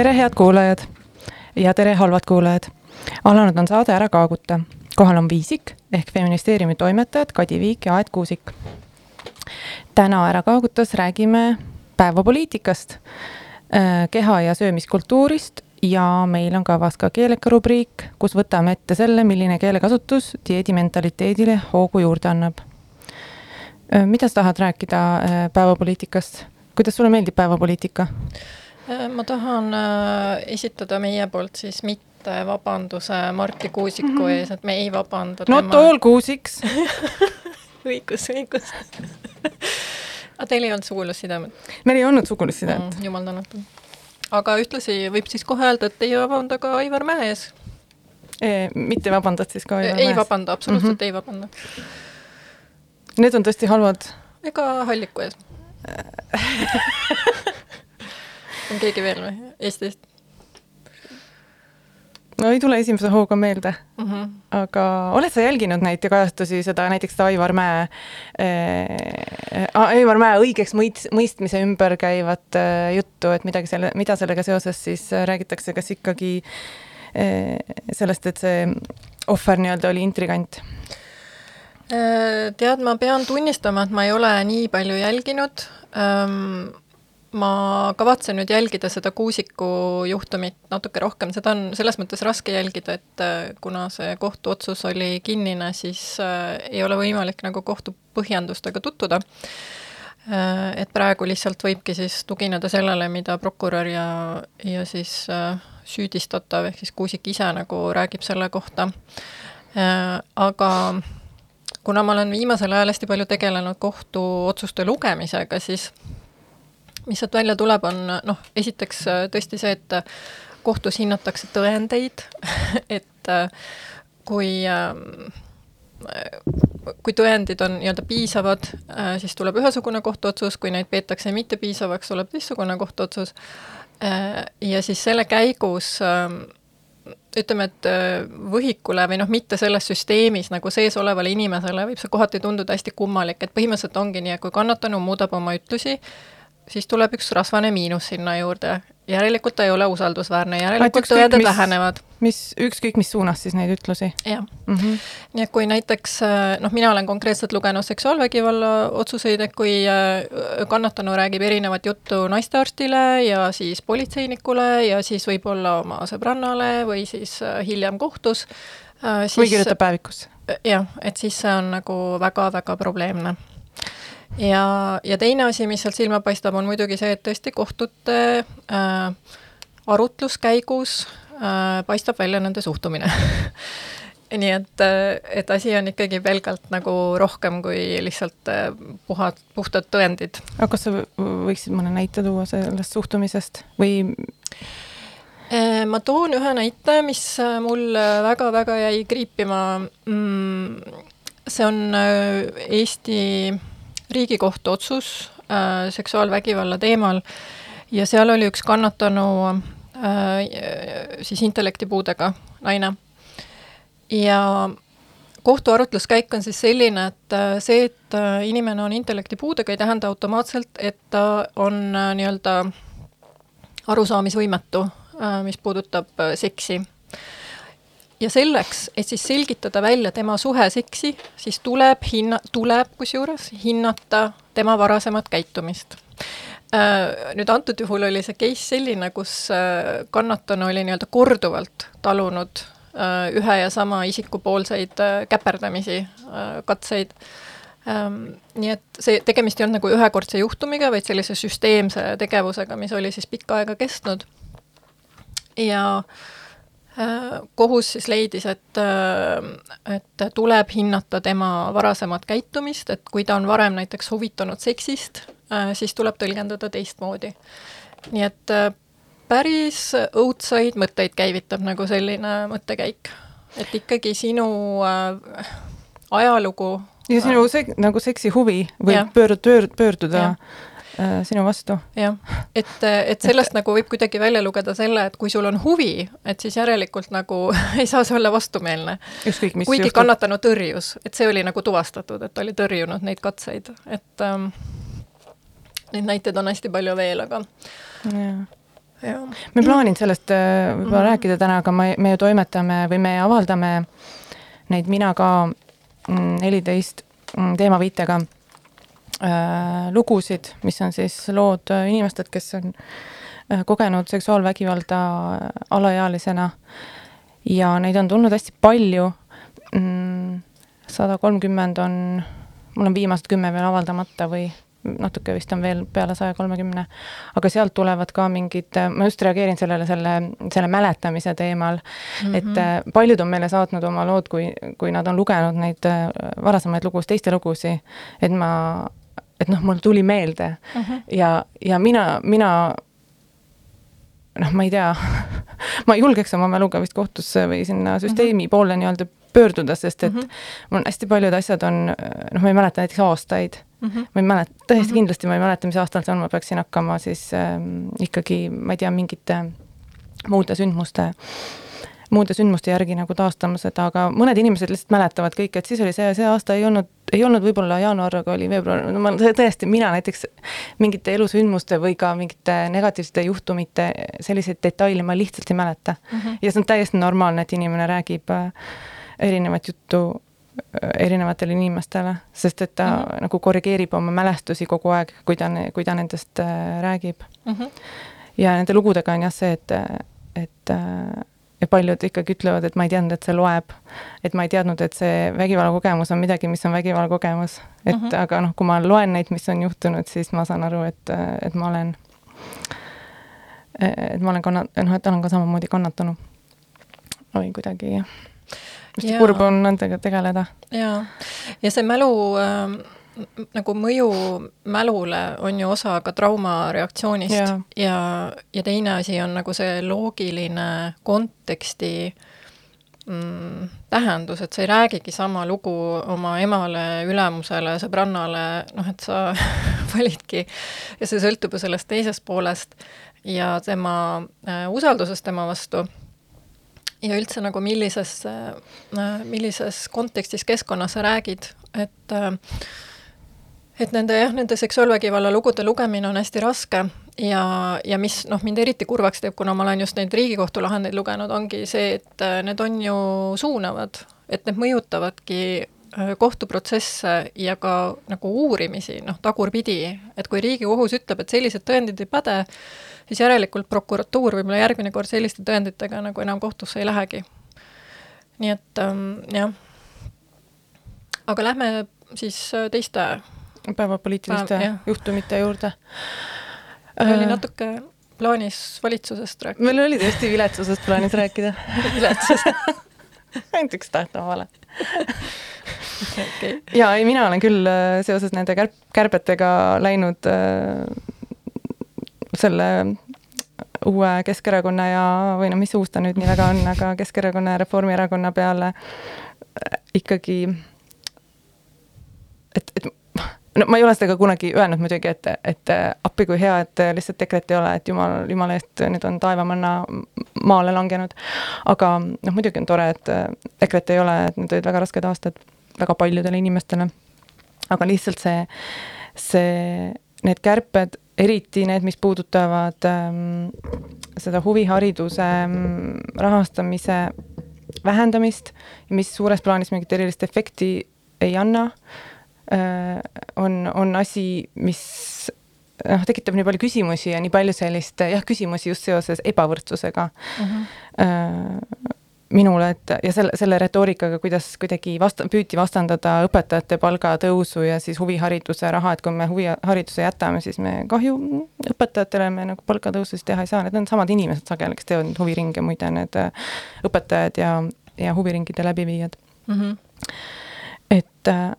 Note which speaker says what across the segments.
Speaker 1: tere, head kuulajad ja tere, halvad kuulajad. alanud on saade Ära kaaguta. kohal on Viisik ehk feministeeriumi toimetajad Kadi Viik ja Aet Kuusik. täna Ära kaagutas räägime päevapoliitikast, äh, keha- ja söömiskultuurist ja meil on kavas ka keeleka rubriik, kus võtame ette selle, milline keelekasutus dieedimentaliteedile hoogu juurde annab. Äh, mida sa tahad rääkida äh, päevapoliitikast? kuidas sulle meeldib päevapoliitika?
Speaker 2: Äh, ma tahan äh, esitada meie poolt siis mitte vabanduse Marti Kuusiku mm -hmm. ees, et me ei vabanda
Speaker 1: Not tema... all Kuusiks
Speaker 2: õigus, õigus aga teil ei olnud sugulussidemed?
Speaker 1: meil ei olnud sugulussidemed
Speaker 2: mm,. jumal tänatud. aga ühtlasi võib siis kohe öelda, et ei vabanda ka Aivar Mäe ees
Speaker 1: e,. mitte vabandad siis ka
Speaker 2: Aivar Mäes? ei vabanda, absoluutselt mm -hmm. ei vabanda.
Speaker 1: Need on tõesti halvad?
Speaker 2: ega Halliku ees on keegi veel või Eestist?
Speaker 1: no ei tule esimese hooga meelde
Speaker 2: mm. -hmm.
Speaker 1: aga oled sa jälginud neid kajastusi, seda näiteks seda Aivar Mäe äh,, Aivar Mäe õigeks mõist-, mõistmise ümber käivat äh, juttu, et midagi selle, mida sellega seoses siis räägitakse, kas ikkagi äh, sellest, et see ohver nii-öelda oli intrigant?
Speaker 2: Tead, ma pean tunnistama, et ma ei ole nii palju jälginud ähm, ma kavatsen nüüd jälgida seda Kuusiku juhtumit natuke rohkem, seda on selles mõttes raske jälgida, et äh, kuna see kohtuotsus oli kinnine, siis äh, ei ole võimalik nagu kohtu põhjendustega tutvuda äh,. et praegu lihtsalt võibki siis tugineda sellele, mida prokurör ja, ja siis süüdistatav ehk siis Kuusik ise nagu räägib selle kohta aga kuna ma olen viimasel ajal hästi palju tegelenud kohtuotsuste lugemisega, siis mis sealt välja tuleb, on noh, esiteks äh, tõesti see, et äh, kohtus hinnatakse tõendeid et äh, kui kui tõendid on nii-öelda piisavad, siis tuleb ühesugune kohtuotsus, kui neid peetakse mittepiisavaks, tuleb teistsugune kohtuotsus. ja siis selle käigus ähm, ütleme, et võhikule või noh, mitte selles süsteemis nagu sees olevale inimesele võib see kohati tunduda hästi kummalik, et põhimõtteliselt ongi nii, et kui kannatanu muudab oma ütlusi, siis tuleb üks rasvane miinus sinna juurde. järelikult ta ei ole usaldusväärne, järelikult tõendid vähenevad.
Speaker 1: mis, ükskõik mis suunas siis neid ütlusi?
Speaker 2: jah mm -hmm.. nii et kui näiteks noh, mina olen konkreetselt lugenud seksuaalvägivalla otsuseid, et kui äh, kannatanu räägib erinevat juttu naistearstile ja siis politseinikule ja siis võib-olla oma sõbrannale või siis äh, hiljem kohtus,
Speaker 1: äh, siis või kirjutab päevikusse.
Speaker 2: jah, et siis see on nagu väga-väga probleemne ja, ja teine asi, mis sealt silma paistab, on muidugi see, et tõesti kohtute äh, arutluskäigus äh, paistab välja nende suhtumine nii et, äh, et asi on ikkagi pelgalt nagu rohkem kui lihtsalt äh, puhad, puhtad tõendid.
Speaker 1: aga kas sa võiksid mõne näite tuua sellest suhtumisest või?
Speaker 2: Äh, ma toon ühe näite, mis mul väga-väga jäi kriipima. Mm, see on Eesti Riigikohtu otsus äh, seksuaalvägivalla teemal ja seal oli üks kannatanu äh, siis intellektipuudega naine. ja kohtuarutluskäik on siis selline, et äh, see, et äh, inimene on intellektipuudega, ei tähenda automaatselt, et ta on äh, nii-öelda arusaamisvõimetu, mis puudutab seksi ja selleks, et siis selgitada välja tema suhe seksi, siis tuleb hinna, tuleb kusjuures hinnata tema varasemat käitumist. Äh, nüüd antud juhul oli see case selline, kus äh, kannatanu oli nii-öelda korduvalt talunud äh, ühe ja sama isiku poolseid käperdamisi, katseid ähm, nii et see, tegemist ei olnud nagu ühekordse juhtumiga, vaid sellise süsteemse tegevusega, mis oli siis pikka aega kestnud. ja Äh, kohus siis leidis, et, äh, et tuleb hinnata tema varasemat käitumist, et kui ta on varem näiteks huvitunud seksist, äh, siis tuleb tõlgendada teistmoodi. nii et päris õudsaid mõtteid käivitab nagu selline mõttekäik, et ikkagi sinu ajalugu
Speaker 1: ja sinu sek-, nagu seksi huvi võib pöörduda, pöörduda Äh, sinu vastu.
Speaker 2: jah, et, et sellest et... nagu võib kuidagi välja lugeda selle, et kui sul on huvi, et siis järelikult nagu ei saa see olla vastumeelne. kuigi juhtub. kannatanu tõrjus, et see oli nagu tuvastatud, et ta oli tõrjunud neid katseid, et ähm, neid näiteid on hästi palju veel, aga
Speaker 1: ja. me ei plaaninud sellest äh, võib-olla mm rääkida täna, aga me, me ju toimetame või me avaldame neid Mina ka mm, neliteist mm, teemaviitega äh, lugusid, mis on siis lood äh, inimestelt, kes on äh, kogenud seksuaalvägivalda äh, alaealisena. ja neid on tulnud hästi palju mm,. sada kolmkümmend on, mul on viimased kümme veel avaldamata või natuke vist on veel peale saja kolmekümne, aga sealt tulevad ka mingid, ma just reageerin sellele, selle, selle mäletamise teemal mm, -hmm. et äh, paljud on meile saatnud oma lood, kui, kui nad on lugenud neid äh, varasemaid lugusid, teiste lugusid, et ma, et noh, mul tuli meelde mm -hmm. ja, ja mina, mina noh, ma ei tea ma ei julgeks oma mäluga vist kohtusse või sinna süsteemi mm -hmm. poole nii-öelda pöörduda, sest et mm -hmm. mul hästi paljud asjad on, noh, ma ei mäleta näiteks aastaid mm. -hmm. ma ei mäleta, täiesti mm -hmm. kindlasti ma ei mäleta, mis aastal see on, ma peaksin hakkama siis äh, ikkagi, ma ei tea, mingite muude sündmuste muude sündmuste järgi nagu taastama seda, aga mõned inimesed lihtsalt mäletavad kõik, et siis oli see, see aasta ei olnud, ei olnud võib-olla jaanuar, aga oli veebruar, no ma tõesti, mina näiteks mingite elusündmuste või ka mingite negatiivsete juhtumite selliseid detaile ma lihtsalt ei mäleta mm. -hmm. ja see on täiesti normaalne, et inimene räägib äh, erinevat juttu äh, erinevatele inimestele, sest et ta mm -hmm. nagu korrigeerib oma mälestusi kogu aeg, kui ta, kui ta nendest äh, räägib mm. -hmm. ja nende lugudega on jah see, et, et ja paljud ikkagi ütlevad, et ma ei teadnud, et see loeb. et ma ei teadnud, et see vägivallakogemus on midagi, mis on vägivallakogemus. et mm -hmm. aga noh, kui ma loen neid, mis on juhtunud, siis ma saan aru, et, et ma olen, et ma olen kanna-, noh, et olen ka samamoodi kannatanu. või kuidagi hästi kurb on nendega tegeleda.
Speaker 2: jaa, ja see mälu äh, nagu mõju mälule on ju osa ka traumareaktsioonist. Ja, ja, ja teine asi on nagu see loogiline konteksti mm, tähendus, et sa ei räägigi sama lugu oma emale, ülemusele, sõbrannale, noh, et sa validki ja see sõltub ju sellest teisest poolest ja tema äh, usaldusest tema vastu. Ja üldse nagu millises, äh, millises kontekstis, keskkonnas sa räägid, et äh, et nende jah, nende seksuaalvägivalla lugude lugemine on hästi raske ja, ja mis noh, mind eriti kurvaks teeb, kuna ma olen just neid Riigikohtu lahendeid lugenud, ongi see, et äh, need on ju suunavad, et need mõjutavadki kohtuprotsesse ja ka nagu uurimisi, noh, tagurpidi, et kui Riigikohus ütleb, et sellised tõendid ei päde, siis järelikult prokuratuur võib-olla järgmine kord selliste tõenditega nagu enam kohtusse ei lähegi. nii et ähm, jah. aga lähme siis äh, teiste
Speaker 1: päevapoliitiliste päev, juhtumite juurde.
Speaker 2: meil oli äh, natuke plaanis valitsusest rääkida.
Speaker 1: meil oli tõesti viletsusest plaanis rääkida. Viletsusest. Ainult üks tahtva vale okay.. ja ei, mina olen küll äh, seoses nende kärp-, kärbetega läinud äh, selle uue Keskerakonna ja, või no mis uus ta nüüd nii väga on, aga Keskerakonna ja Reformierakonna peale ikkagi, et, et no ma ei ole seda ka kunagi öelnud muidugi, et, et appi kui hea, et lihtsalt EKRE-t ei ole, et jumal, jumala eest, nüüd on taevamanna maale langenud. aga noh, muidugi on tore, et EKRE-t ei ole, et need olid väga rasked aastad väga paljudele inimestele. aga lihtsalt see, see, need kärped eriti need, mis puudutavad ähm, seda huvihariduse ähm, rahastamise vähendamist, mis suures plaanis mingit erilist efekti ei anna äh,, on, on asi, mis noh, tekitab nii palju küsimusi ja nii palju sellist jah, küsimusi just seoses ebavõrdsusega mm. -hmm. Äh, minule, et ja selle, selle retoorikaga, kuidas kuidagi vasta-, püüti vastandada õpetajate palgatõusu ja siis huvihariduse raha, et kui me huvihariduse jätame, siis me kahju õpetajatele me nagu palgatõusu siis teha ei saa, need on samad inimesed sageli, kes teevad neid huviringe, muide need äh, õpetajad ja, ja huviringide läbiviijad mm. -hmm. et äh,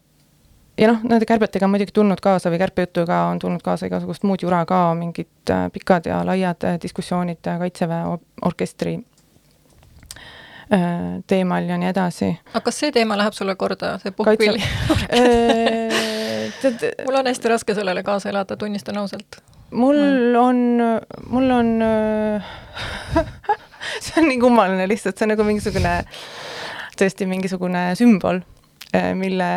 Speaker 1: ja noh, nende kärbetega on muidugi tulnud kaasa või kärpejutuga on tulnud kaasa igasugust muud jura ka, mingid äh, pikad ja laiad diskussioonid Kaitseväe orkestri Äh, teemal ja nii edasi.
Speaker 2: aga kas see teema läheb sulle korda, see puhkpilli äh, mul on hästi raske sellele kaasa elada, tunnistan ausalt.
Speaker 1: mul mm. on, mul on see on nii kummaline lihtsalt, see on nagu mingisugune, tõesti mingisugune sümbol, äh, mille,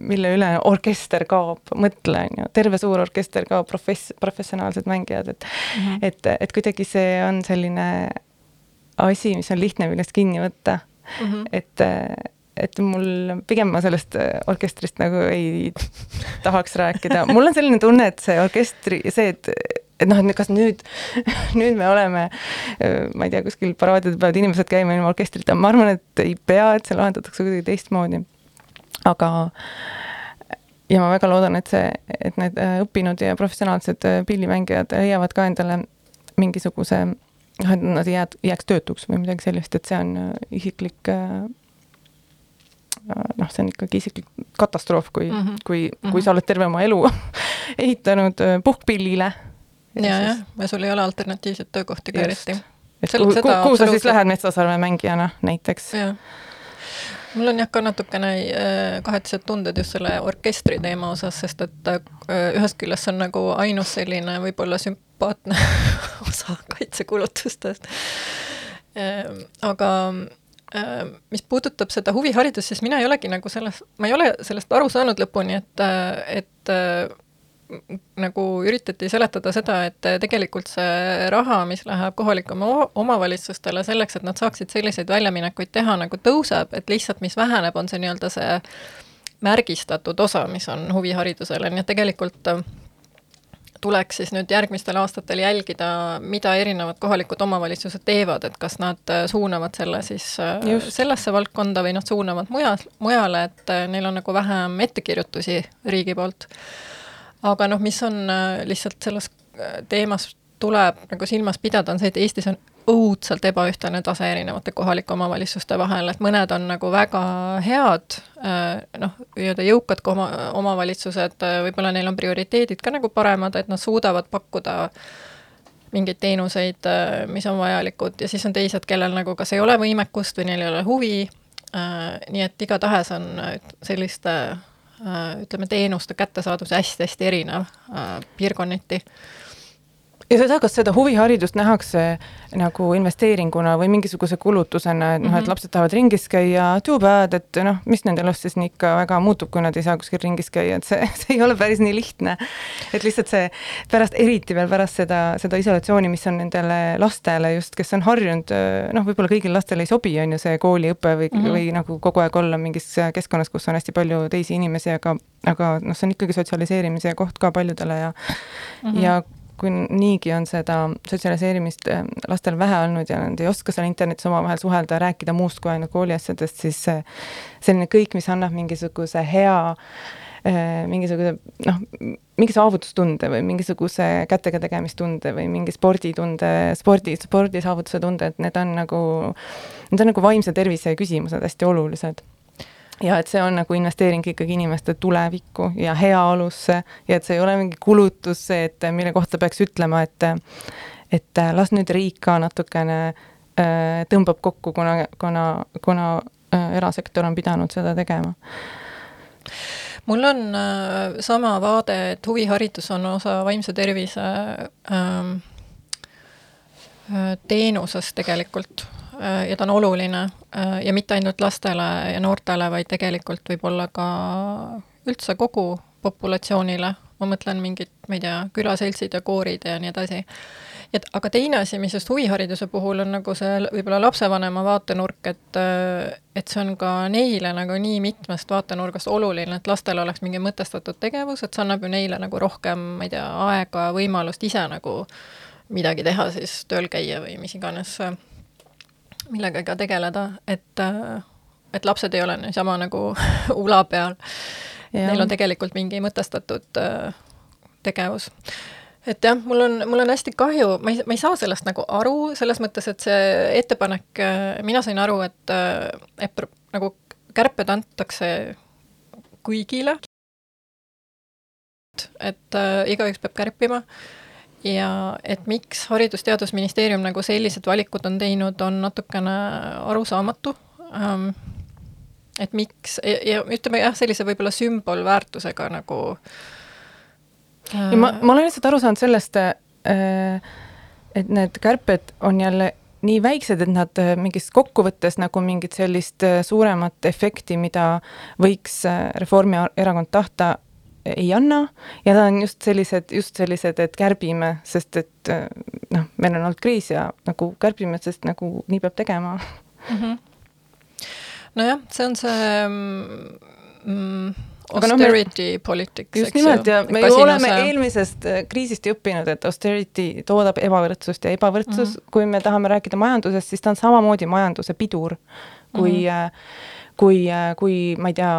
Speaker 1: mille üle orkester kaob, mõtle, on ju, terve suur orkester kaob, profess-, professionaalsed mängijad, et mm -hmm. et, et kuidagi see on selline asi, mis on lihtne, millest kinni võtta mm. -hmm. et et mul, pigem ma sellest orkestrist nagu ei tahaks rääkida, mul on selline tunne, et see orkestri, see, et et noh, et kas nüüd, nüüd me oleme, ma ei tea, kuskil paraadidel peavad inimesed käima ilma orkestrita, ma arvan, et ei pea, et see lahendatakse kuidagi teistmoodi. Aga ja ma väga loodan, et see, et need äh, õppinud ja professionaalsed äh, pillimängijad leiavad ka endale mingisuguse, noh, et nad ei jää, jääks töötuks või midagi sellist, et see on äh, isiklik noh, see on ikkagi isiklik katastroof, kui mm, -hmm. kui, kui mm -hmm. sa oled terve oma elu ehitanud puhkpillile
Speaker 2: ja, jah, ja sul ei ole alternatiivseid töökohti ka eriti.
Speaker 1: kuhu, kuhu, sa siis lähed Metsasarve mängijana näiteks?
Speaker 2: Mul on jah ka natukene äh, kahetised tunded just selle orkestri teema osas, sest et äh, ühest küljest see on nagu ainus selline võib-olla sümpaatne osa kaitsekulutustest. Ähm, aga äh, mis puudutab seda huviharidust, siis mina ei olegi nagu selles, ma ei ole sellest aru saanud lõpuni, et, et nagu üritati seletada seda, et tegelikult see raha, mis läheb kohalikele omavalitsustele selleks, et nad saaksid selliseid väljaminekuid teha, nagu tõuseb, et lihtsalt mis väheneb, on see nii-öelda see märgistatud osa, mis on huviharidusele, nii et tegelikult äh, tuleks siis nüüd järgmistel aastatel jälgida, mida erinevad kohalikud omavalitsused teevad, et kas nad äh, suunavad selle siis äh, Just. sellesse valdkonda või nad suunavad mujal, mujale, et neil on nagu vähem ettekirjutusi riigi poolt aga noh, mis on äh, lihtsalt selles äh, teemas tuleb nagu silmas pidada, on see, et Eestis on õudselt ebaühtlane tase erinevate kohalike omavalitsuste vahel, et mõned on nagu väga head, äh, noh, nii-öelda jõukad oma, omavalitsused, võib-olla neil on prioriteedid ka nagu paremad, et nad suudavad pakkuda mingeid teenuseid, mis on vajalikud ja siis on teised, kellel nagu kas ei ole võimekust või neil ei ole huvi, nii et igatahes on selliste ütleme, teenuste kättesaadavus hästi-hästi erinev äh, piirkonniti
Speaker 1: ja seda, kas seda huviharidust nähakse nagu investeeringuna või mingisuguse kulutusena, et noh mm -hmm., et mhm. lapsed tahavad ringis käia, too bad, et noh, mis nende elus siis nii ikka väga muutub, kui nad ei saa kuskil ringis käia, et see, see ei ole päris nii lihtne. et lihtsalt see pärast, eriti veel pärast seda, seda isolatsiooni, mis on nendele lastele just, kes on harjunud, noh, võib-olla kõigil lastel ei sobi, on ju, see kooliõpe või mm, -hmm. või nagu kogu aeg olla mingis keskkonnas, kus on hästi palju teisi inimesi, aga, aga noh, see on ikkagi sotsialiseerimise koht ka paljudele ja mm, -hmm. ja kui niigi on seda sotsialiseerimist äh, lastel vähe olnud ja nad ei oska seal internetis omavahel suhelda rääkida muust kui ainult kooliasjadest, siis selline kõik, mis annab mingisuguse hea äh, mingisuguse noh, mingi saavutustunde või mingisuguse kätega tegemistunde või mingi sporditunde, spordi, spordisaavutuse tunde, et need on nagu, need on nagu vaimse tervise küsimused hästi olulised ja et see on nagu investeering ikkagi inimeste tulevikku ja heaolusse ja et see ei ole mingi kulutus, see, et mille kohta peaks ütlema, et et las nüüd riik ka natukene äh, tõmbab kokku, kuna, kuna, kuna äh, erasektor on pidanud seda tegema.
Speaker 2: Mul on äh, sama vaade, et huviharidus on osa vaimse tervise ähm, äh, teenusest tegelikult Äh, ja ta on oluline. äh, ja mitte ainult lastele ja noortele, vaid tegelikult võib-olla ka üldse kogu populatsioonile, ma mõtlen mingid, ma ei tea, külaseltsid ja koorid ja nii edasi. et aga teine asi, mis just huvihariduse puhul on nagu see võib-olla lapsevanema vaatenurk, et et see on ka neile nagu nii mitmest vaatenurgast oluline, et lastel oleks mingi mõtestatud tegevus, et see annab ju neile nagu rohkem, ma ei tea, aega, võimalust ise nagu midagi teha, siis tööl käia või mis iganes millegagi tegeleda, et, et lapsed ei ole niisama nagu ula peal. Neil on tegelikult mingi mõtestatud äh, tegevus. Et jah, mul on, mul on hästi kahju, ma ei, ma ei saa sellest nagu aru, selles mõttes, et see ettepanek, äh, mina sain aru, et, äh, et nagu kärped antakse kõigile, et äh, igaüks peab kärpima ja et miks Haridus-Teadusministeerium nagu sellised valikud on teinud, on natukene arusaamatu ähm,. et miks ja, ja ütleme jah, sellise võib-olla sümbolväärtusega nagu
Speaker 1: äh.... ma, ma olen lihtsalt aru saanud sellest äh,, et need kärped on jälle nii väiksed, et nad äh, mingis kokkuvõttes nagu mingit sellist äh, suuremat efekti, mida võiks äh, Reformierakond tahta, ei anna ja ta on just sellised, just sellised, et kärbime, sest et noh, meil on olnud kriis ja nagu kärbime, sest nagu nii peab tegema mm. -hmm.
Speaker 2: nojah, see on see mm, austerity no, politics,
Speaker 1: just nimelt ja me ju oleme eelmisest äh, kriisist ju õppinud, et austerity toodab ebavõrdsust ja ebavõrdsus mm, -hmm. kui me tahame rääkida majandusest, siis ta on samamoodi majanduse pidur, kui mm -hmm. Kui, kui ma ei tea,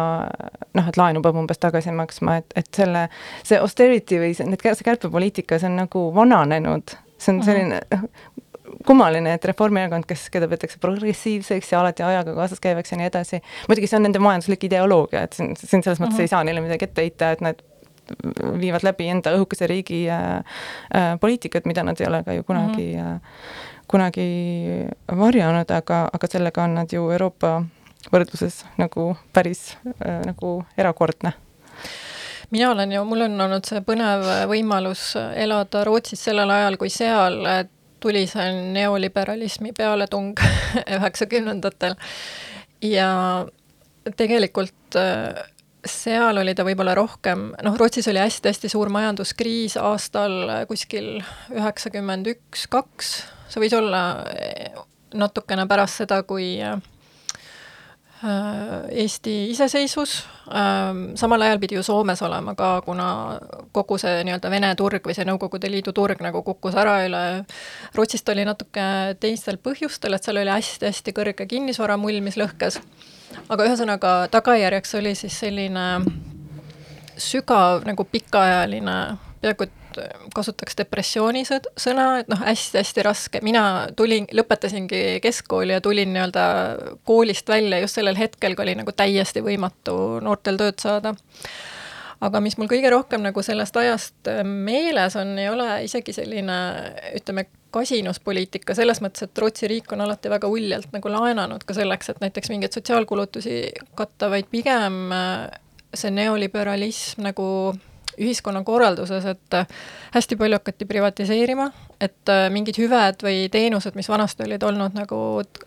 Speaker 1: noh, et laenu peab umbes tagasi maksma, et, et selle, see austerity või see, need, see kärpepoliitika, see on nagu vananenud, see on mhm. selline mm, -hmm kummaline, et Reformierakond, kes, keda peetakse progressiivseks ja alati ajaga kaasas käivaks ja nii edasi, muidugi see on nende majanduslik ideoloogia, et siin, siin selles mõttes mm -hmm. ei saa neile midagi ette heita, et nad viivad läbi enda õhukese riigi äh, äh, poliitikat, mida nad ei ole ka ju kunagi mm, -hmm. äh, kunagi varjanud, aga, aga sellega on nad ju Euroopa võrdluses nagu päris äh, nagu erakordne.
Speaker 2: Mina olen ju, mul on olnud see põnev võimalus elada Rootsis sellel ajal, kui seal tuli see neoliberalismi pealetung üheksakümnendatel. Ja tegelikult äh, seal oli ta võib-olla rohkem, noh, Rootsis oli hästi-hästi suur majanduskriis aastal kuskil üheksakümmend üks, kaks, see võis olla äh, natukene pärast seda, kui äh, Eesti iseseisvus, ähm, samal ajal pidi ju Soomes olema ka, kuna kogu see nii-öelda Vene turg või see Nõukogude Liidu turg nagu kukkus ära üle, Rootsist oli natuke teistel põhjustel, et seal oli hästi-hästi kõrge kinnisvaramull, mis lõhkes. aga ühesõnaga, tagajärjeks oli siis selline sügav nagu pikaajaline, peaaegu et kasutaks depressiooni sõna, et noh, hästi-hästi raske, mina tulin, lõpetasingi keskkooli ja tulin nii-öelda koolist välja just sellel hetkel, kui oli nagu täiesti võimatu noortel tööd saada. aga mis mul kõige rohkem nagu sellest ajast äh, meeles on, ei ole isegi selline ütleme, kasinuspoliitika selles mõttes, et Rootsi riik on alati väga uljalt nagu laenanud ka selleks, et näiteks mingeid sotsiaalkulutusi katta, vaid pigem äh, see neoliberalism nagu ühiskonnakorralduses, et äh, hästi palju hakati privatiseerima, et äh, mingid hüved või teenused, mis vanasti olid olnud nagu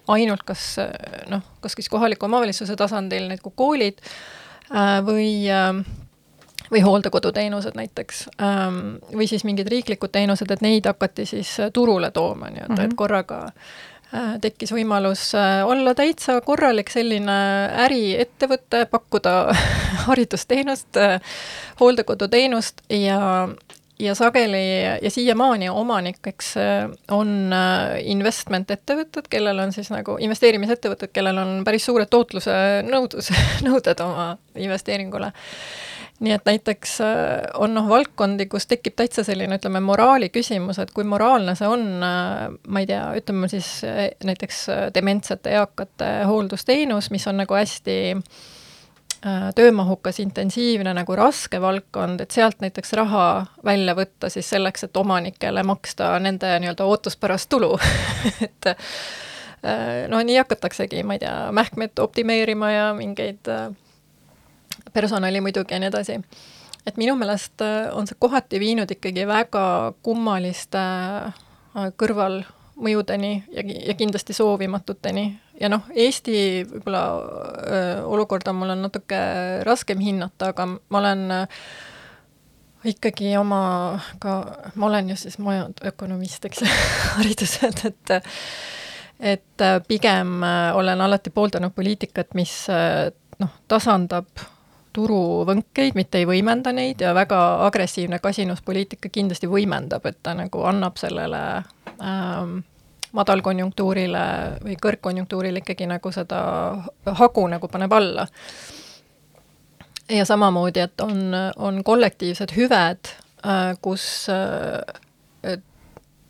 Speaker 2: ainult kas äh, noh, kas siis kohaliku omavalitsuse tasandil, nagu koolid või või hooldekoduteenused näiteks, ähm, või siis mingid riiklikud teenused, et neid hakati siis turule tooma nii-öelda mm, -hmm. et mhm. korraga tekkis võimalus äh, olla täitsa korralik selline äriettevõte, pakkuda haridusteenust, äh, hooldekoduteenust ja, ja sageli ja siiamaani omanikeks on investment-ettevõtted, kellel on siis nagu investeerimisettevõtted, kellel on päris suured tootluse nõudlus, nõuded oma investeeringule nii et näiteks äh, on noh, valdkondi, kus tekib täitsa selline, ütleme, moraali küsimus, et kui moraalne see on, äh, ma ei tea, ütleme siis äh, näiteks dementsete eakate hooldusteenus, mis on nagu hästi töömahukas, intensiivne, nagu raske valdkond, et sealt näiteks raha välja võtta siis selleks, et omanikele maksta nende nii-öelda ootuspärast tulu et no nii hakataksegi, ma ei tea, mähkmet optimeerima ja mingeid äh, personali muidugi ja nii edasi. et minu meelest äh, on see kohati viinud ikkagi väga kummaliste äh, kõrvalmõjudeni ja, ja kindlasti soovimatuteni. ja noh, Eesti võib-olla äh, olukorda mul on natuke raskem hinnata, aga ma olen ikkagi oma ka, ma olen ju siis majandökonomist, eks hariduselt, et et pigem olen alati pooldanud poliitikat, mis noh, tasandab turuvõnkeid, mitte ei võimenda neid ja väga agressiivne kasinuspoliitika kindlasti võimendab, et ta nagu annab sellele ähm, madalkonjunktuurile või kõrgkonjunktuurile ikkagi nagu seda hagu nagu paneb alla. ja samamoodi, et on, on kollektiivsed hüved äh,, kus äh,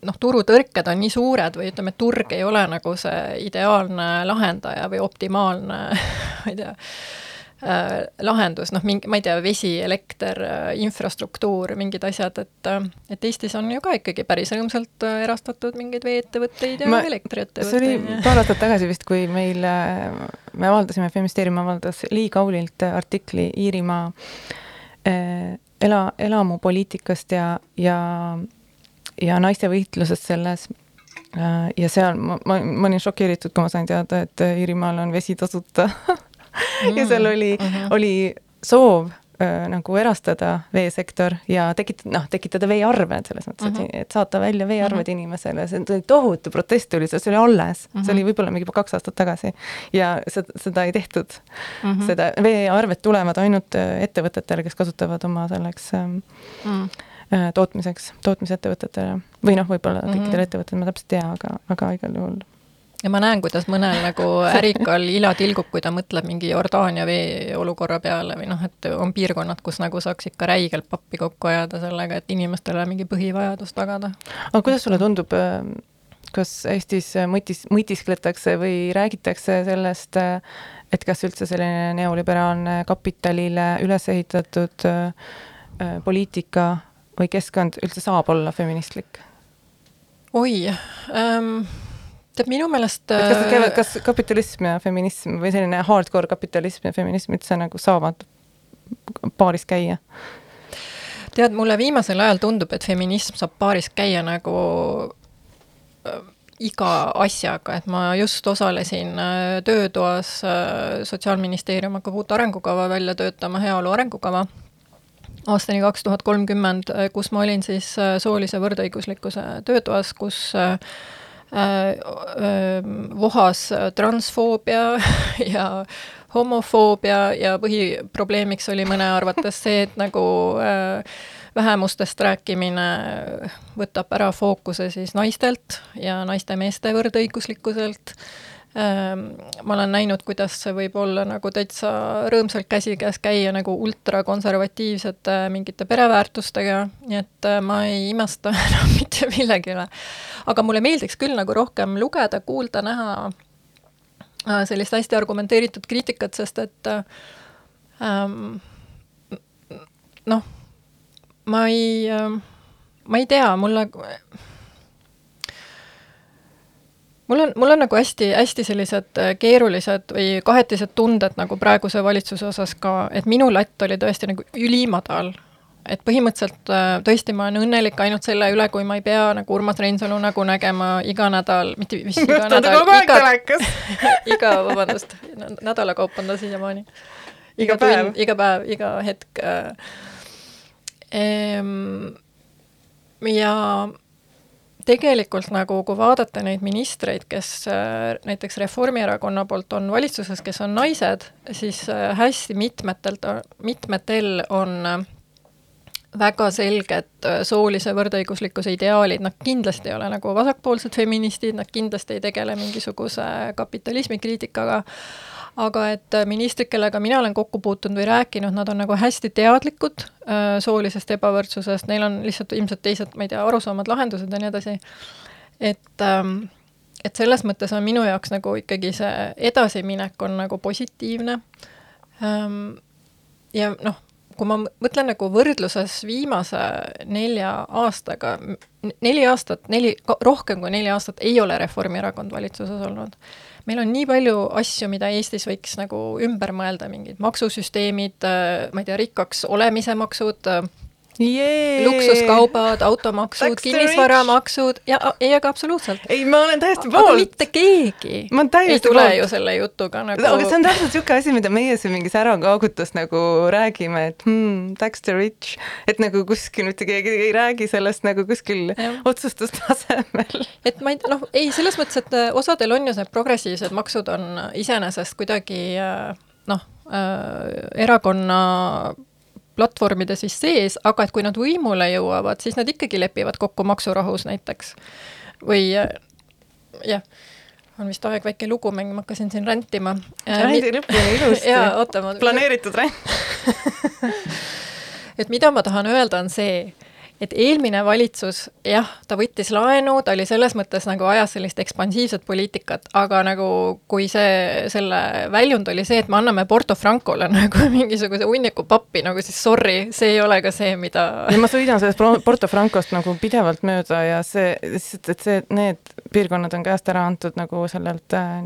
Speaker 2: noh, turutõrked on nii suured või ütleme, turg ei ole nagu see ideaalne lahendaja või optimaalne ma ei tea lahendus, noh, mingi, ma ei tea, vesi, elekter äh,, infrastruktuur, mingid asjad, et äh, et Eestis on ju ka ikkagi päris rõõmsalt äh, erastatud mingeid veeettevõtteid ja elektriettevõtteid.
Speaker 1: see oli paar aastat tagasi vist, kui meil, äh, me avaldasime, Feministeerium avaldas Lee Kaulilt artikli Iirimaa äh, ela, elamupoliitikast ja, ja ja naiste võitlusest selles Äh, ja seal ma, ma, ma olin šokeeritud, kui ma sain teada, et Iirimaal on vesi tasuta ja seal oli mm, -hmm. oli soov äh, nagu erastada veesektor ja tekitada, noh, tekitada veearved selles mõttes mm, -hmm. et, mhm. et saata välja veearved mm -hmm. inimesele, see oli tohutu protest oli, see oli alles mm, -hmm. see oli mhm. võib-olla mingi kaks aastat tagasi. ja seda, seda ei tehtud mm. -hmm. seda, veearved tulevad ainult äh, ettevõtetele, kes kasutavad oma selleks mm -hmm Äh, tootmiseks, tootmisettevõtetele või noh, võib-olla mm -hmm. kõikidele ettevõtetele, ma täpselt ei tea, aga, aga igal juhul
Speaker 2: ja ma näen, kuidas mõnel nagu ärikal ila tilgub, kui ta mõtleb mingi Jordaania vee olukorra peale või noh, et on piirkonnad, kus nagu saaks ikka räigelt pappi kokku ajada sellega, et inimestele mingi põhivajadus tagada.
Speaker 1: aga kuidas sulle tundub, äh, kas Eestis mõtis, mõtiskletakse või räägitakse sellest, äh, et kas üldse selline neoliberaalne kapitalile üles ehitatud äh, poliitika või keskkond üldse saab olla feministlik?
Speaker 2: oi ähm,, tead minu meelest
Speaker 1: et kas nad käivad, kas kapitalism ja feminism või selline hardcore kapitalism ja feminism üldse nagu saavad paaris käia?
Speaker 2: tead, mulle viimasel ajal tundub, et feminism saab paaris käia nagu äh, iga asjaga, et ma just osalesin äh, töötoas äh,, Sotsiaalministeerium hakkab uut arengukava välja töötama, heaolu arengukava aastani kaks tuhat kolmkümmend, äh, kus ma olin siis äh, soolise võrdõiguslikkuse töötoas, kus äh, vohas transfoobia ja homofoobia ja põhiprobleemiks oli mõne arvates see, et nagu vähemustest rääkimine võtab ära fookuse siis naistelt ja naiste-meeste võrdõiguslikkuselt ma olen näinud, kuidas see võib olla nagu täitsa rõõmsalt käsikäes käia nagu ultrakonservatiivsete mingite pereväärtustega, nii et äh, ma ei imesta enam mitte millegi üle. aga mulle meeldiks küll nagu rohkem lugeda, kuulda, näha äh, sellist hästi argumenteeritud kriitikat, sest et ähm, noh, ma ei, ähm, ma ei tea, mulle mul on, mul on nagu hästi-hästi sellised äh, keerulised või kahetised tunded nagu praeguse valitsuse osas ka, et minu latt oli tõesti nagu ülimadal. et põhimõtteliselt äh, tõesti, ma olen õnnelik ainult selle üle, kui ma ei pea nagu Urmas Reinsalu nägu nägema iga nädal, mitte mis iga nädal, iga, iga, vabandust, nädala kaupa on ta siiamaani. iga päev, iga päev, iga hetk äh,. ja tegelikult nagu, kui vaadata neid ministreid, kes äh, näiteks Reformierakonna poolt on valitsuses, kes on naised, siis äh, hästi mitmetelt, mitmetel on äh, väga selged soolise võrdõiguslikkuse ideaalid, nad kindlasti ei ole nagu vasakpoolsed feministid, nad kindlasti ei tegele mingisuguse kapitalismi kriitikaga, aga et ministrid, kellega mina olen kokku puutunud või rääkinud, nad on nagu hästi teadlikud soolisest ebavõrdsusest, neil on lihtsalt ilmselt teised, ma ei tea, arusaamad, lahendused ja nii edasi. et ähm, et selles mõttes on minu jaoks nagu ikkagi see edasiminek on nagu positiivne ähm,. ja noh, kui ma mõtlen nagu võrdluses viimase nelja aastaga, neli aastat, neli, rohkem kui neli aastat ei ole Reformierakond valitsuses olnud meil on nii palju asju, mida Eestis võiks nagu ümber mõelda, mingid maksusüsteemid, äh, ma ei tea, rikkaks olemise maksud,
Speaker 1: yeah..
Speaker 2: luksuskaubad, automaksud, kinnisvaramaksud ja ei, aga absoluutselt.
Speaker 1: ei, ma olen täiesti poolt.
Speaker 2: mitte keegi ei tule poolt. ju selle jutuga nagu.
Speaker 1: aga see on täpselt niisugune asi, mida meie siin mingis ärakaagutus nagu räägime, et hmm, tax the rich, et nagu kuskil mitte keegi ei räägi sellest nagu kuskil ja. otsustustasemel.
Speaker 2: et ma ei, noh, ei, selles mõttes, et äh, osadel on ju need progressiivsed maksud on iseenesest kuidagi äh, noh äh,, erakonna platvormide siis sees, aga et kui nad võimule jõuavad, siis nad ikkagi lepivad kokku maksurahus näiteks. või jah, on vist aeg väike lugu mängima, ma hakkasin siin rändima.
Speaker 1: rändi lõpuni ilusti.
Speaker 2: jaa, oota ma
Speaker 1: planeeritud ränd
Speaker 2: et mida ma tahan öelda, on see, et eelmine valitsus, jah, ta võttis laenu, ta oli selles mõttes nagu ajas sellist ekspansiivset poliitikat, aga nagu kui see, selle väljund oli see, et me anname Porto Francole nagu mingisuguse hunniku pappi, nagu siis sorry, see ei ole ka see, mida
Speaker 1: ja ma sõidan sellest Porto Francost nagu pidevalt mööda ja see, lihtsalt, et see, need piirkonnad on käest ära antud nagu sellelt äh,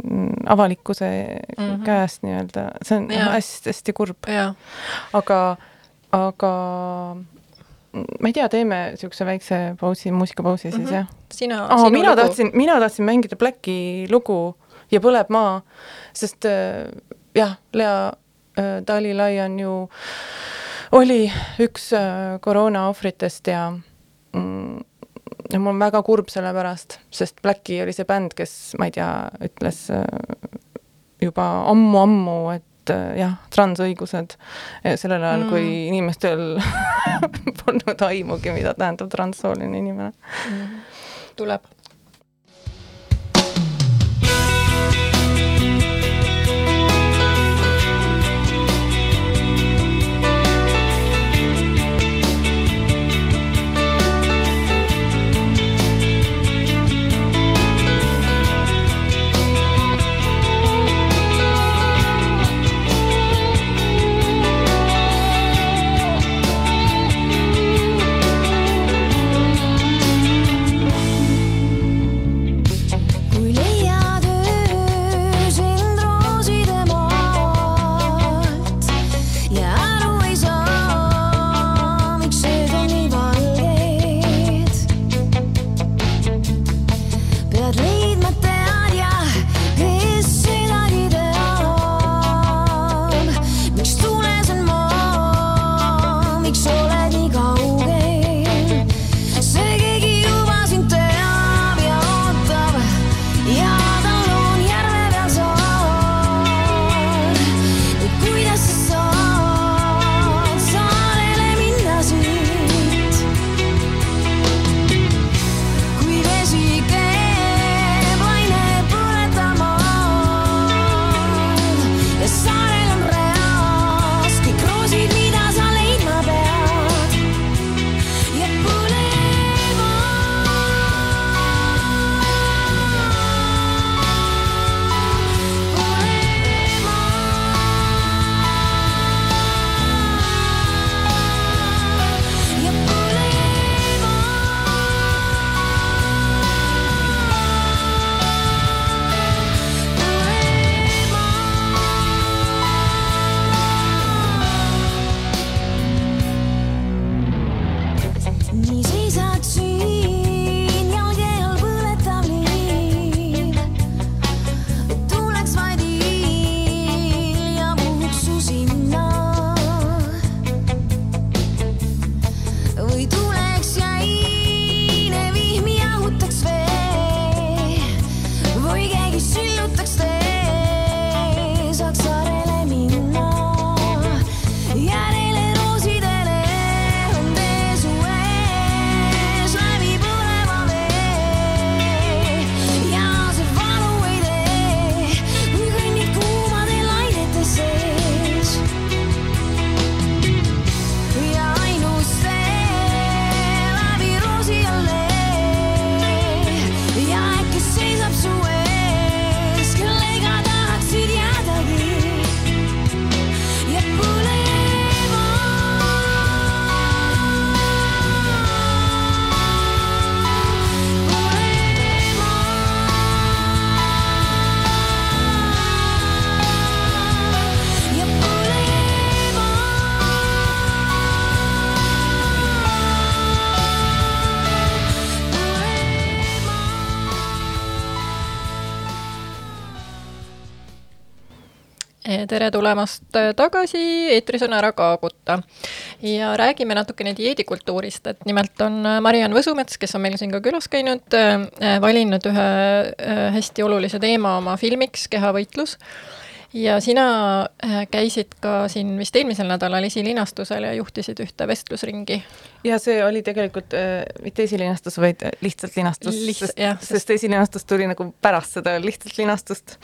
Speaker 1: avalikkuse mm -hmm. käest nii-öelda, see on hästi-hästi kurb. aga, aga ma ei tea, teeme niisuguse väikse pausi, muusikapausi siis mm -hmm. jah?
Speaker 3: sina
Speaker 1: oh,, mina lugu. tahtsin, mina tahtsin mängida Blacki lugu Ja põleb maa, sest äh, jah, Lea äh, Dalilai on ju, oli üks äh, koroona ohvritest ja mm, ja mul on väga kurb selle pärast, sest Blacki oli see bänd, kes, ma ei tea, ütles äh, juba ammu-ammu, et jah, transõigused sellel ajal mm., kui inimestel polnud aimugi, mida tähendab transsooline inimene. Mm..
Speaker 3: tuleb tere tulemast äh, tagasi, eetris on Ära kaaguta. ja räägime natukene dieedikultuurist, et nimelt on äh, Mariann Võsumets, kes on meil siin ka külas käinud, äh, valinud ühe hästi olulise teema oma filmiks Kehavõitlus ja sina äh, käisid ka siin vist eelmisel nädalal esilinastusel ja juhtisid ühte vestlusringi.
Speaker 1: ja see oli tegelikult äh, mitte esilinastus, vaid lihtsalt linastus Liht,, sest, sest, sest esilinastus tuli nagu pärast seda lihtsalt linastust.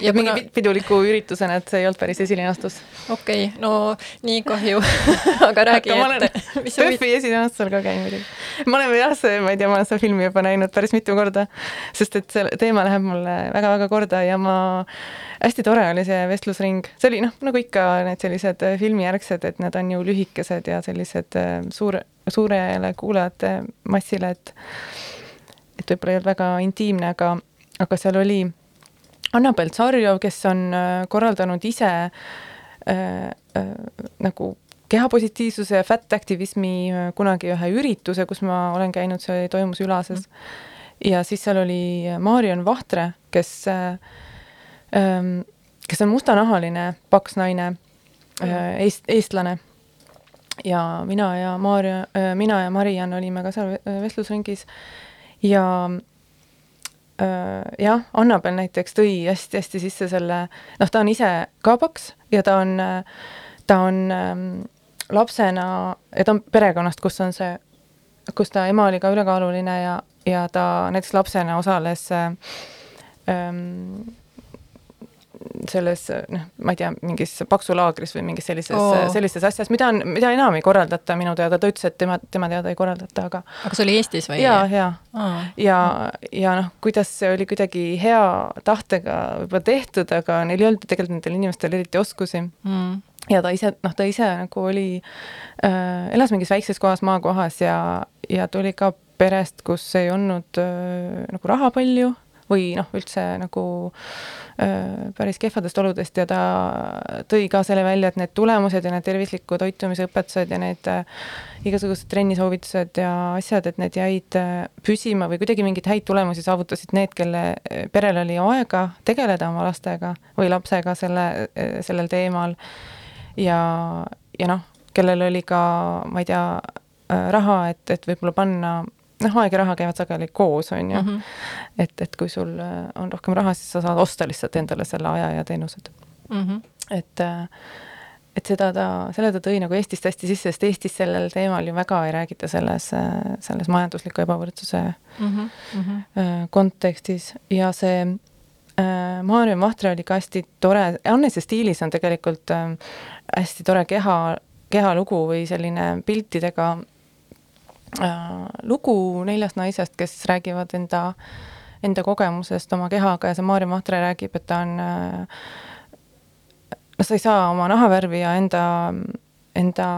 Speaker 1: ja mingi kuna... piduliku üritusena, et see ei olnud päris esilinastus.
Speaker 3: okei okay,, no nii kahju aga räägi,
Speaker 1: et mis sa PÖFFi esilinastusel ka käin muidugi. ma olen jah, see, ma ei tea, ma olen seda filmi juba näinud päris mitu korda, sest et see teema läheb mulle väga-väga korda ja ma hästi tore oli see vestlusring, see oli noh, nagu ikka need sellised äh, filmijärgsed, et need on ju lühikesed ja sellised äh, suure, suurele kuulajate massile, et et võib-olla ei olnud väga intiimne, aga, aga seal oli Annabel Tsarjov, kes on äh, korraldanud ise äh, äh, nagu kehapositiivsuse ja fat aktivismi äh, kunagi ühe ürituse, kus ma olen käinud, see toimus Ülases. Mm.. ja siis seal oli Marion Vahtre, kes äh, kes on mustanahaline paks naine mm., eest-, eestlane. ja mina ja Maarja, mina ja Mariann olime ka seal vestlusringis ja jah, Annabel näiteks tõi hästi-hästi sisse selle, noh, ta on ise ka paks ja ta on, ta on lapsena, ja ta on perekonnast, kus on see, kus ta ema oli ka ülekaaluline ja, ja ta näiteks lapsena osales ähm, selles noh, ma ei tea, mingis paksulaagris või mingis sellises oh., sellistes asjas, mida on, mida enam ei korraldata minu teada, ta ütles, et tema, tema teada ei korraldata, aga
Speaker 2: aga see oli Eestis või?
Speaker 1: jaa, jaa oh.. ja, ja noh, kuidas see oli kuidagi hea tahtega võib-olla tehtud, aga neil ei olnud tegelikult nendel inimestel eriti oskusi mm. ja ta ise, noh, ta ise nagu oli äh,, elas mingis väikses kohas, maakohas ja, ja tuli ka perest, kus ei olnud äh, nagu raha palju või noh, üldse nagu päris kehvadest oludest ja ta tõi ka selle välja, et need tulemused ja need tervisliku toitumise õpetused ja need äh, igasugused trennisoovitused ja asjad, et need jäid äh, püsima või kuidagi mingeid häid tulemusi saavutasid need, kelle äh, perel oli aega tegeleda oma lastega või lapsega selle, sellel teemal. ja, ja noh, kellel oli ka, ma ei tea, raha, et, et võib-olla panna noh, aeg ja raha käivad sageli koos, on ju. -hmm. et, et kui sul äh, on rohkem raha, siis sa saad osta lihtsalt endale selle aja ja teenused mm. -hmm. et, äh, et seda ta, selle ta tõi nagu Eestist hästi sisse, sest Eestis sellel teemal ju väga ei räägita selles, äh, selles majandusliku ebavõrdsuse mm -hmm. kontekstis ja see äh, Maarja Mahtre oli ka hästi tore, Annese stiilis on tegelikult äh, hästi tore keha, kehalugu või selline piltidega lugu neljast naisest, kes räägivad enda, enda kogemusest oma kehaga ja see Maarja Mahtre räägib, et ta on noh, sa ei saa oma nahavärvi ja enda, enda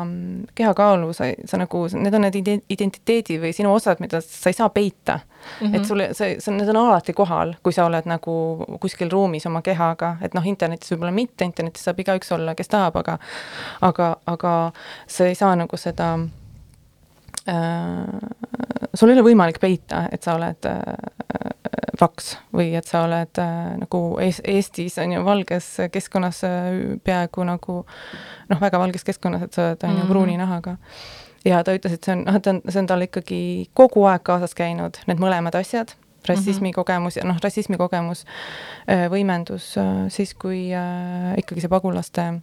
Speaker 1: kehakaalu, sa, sa nagu, need on need identiteedi või sinu osad, mida sa ei saa peita mm. -hmm. et sulle, see, see, need on alati kohal, kui sa oled nagu kuskil ruumis oma kehaga, et noh, internetis võib-olla mitte, internetis saab igaüks olla, kes tahab, aga aga, aga sa ei saa nagu seda Äh, sul ei ole võimalik peita, et sa oled äh, paks või et sa oled äh, nagu Ees, Eestis on ju valges keskkonnas peaaegu nagu noh, väga valges keskkonnas, et sa oled on ju -hmm. pruuni nahaga. ja ta ütles, et see on, noh, et on, see on tal ikkagi kogu aeg kaasas käinud, need mõlemad asjad, rassismi mm -hmm. kogemus ja noh, rassismi kogemus võimendus siis, kui ikkagi see pagulaste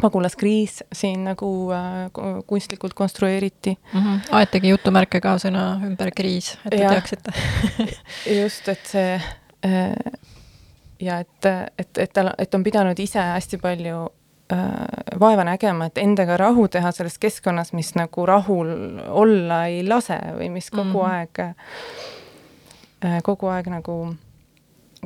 Speaker 1: pagulaskriis siin nagu äh, kunstlikult konstrueeriti
Speaker 2: mm. -hmm. aetegi jutumärke ka sõna ümber kriis, et te ja, teaksite
Speaker 1: just, et see äh, ja et, et, et tal, et on pidanud ise hästi palju äh, vaeva nägema, et endaga rahu teha selles keskkonnas, mis nagu rahul olla ei lase või mis kogu mm -hmm. aeg äh,, kogu aeg nagu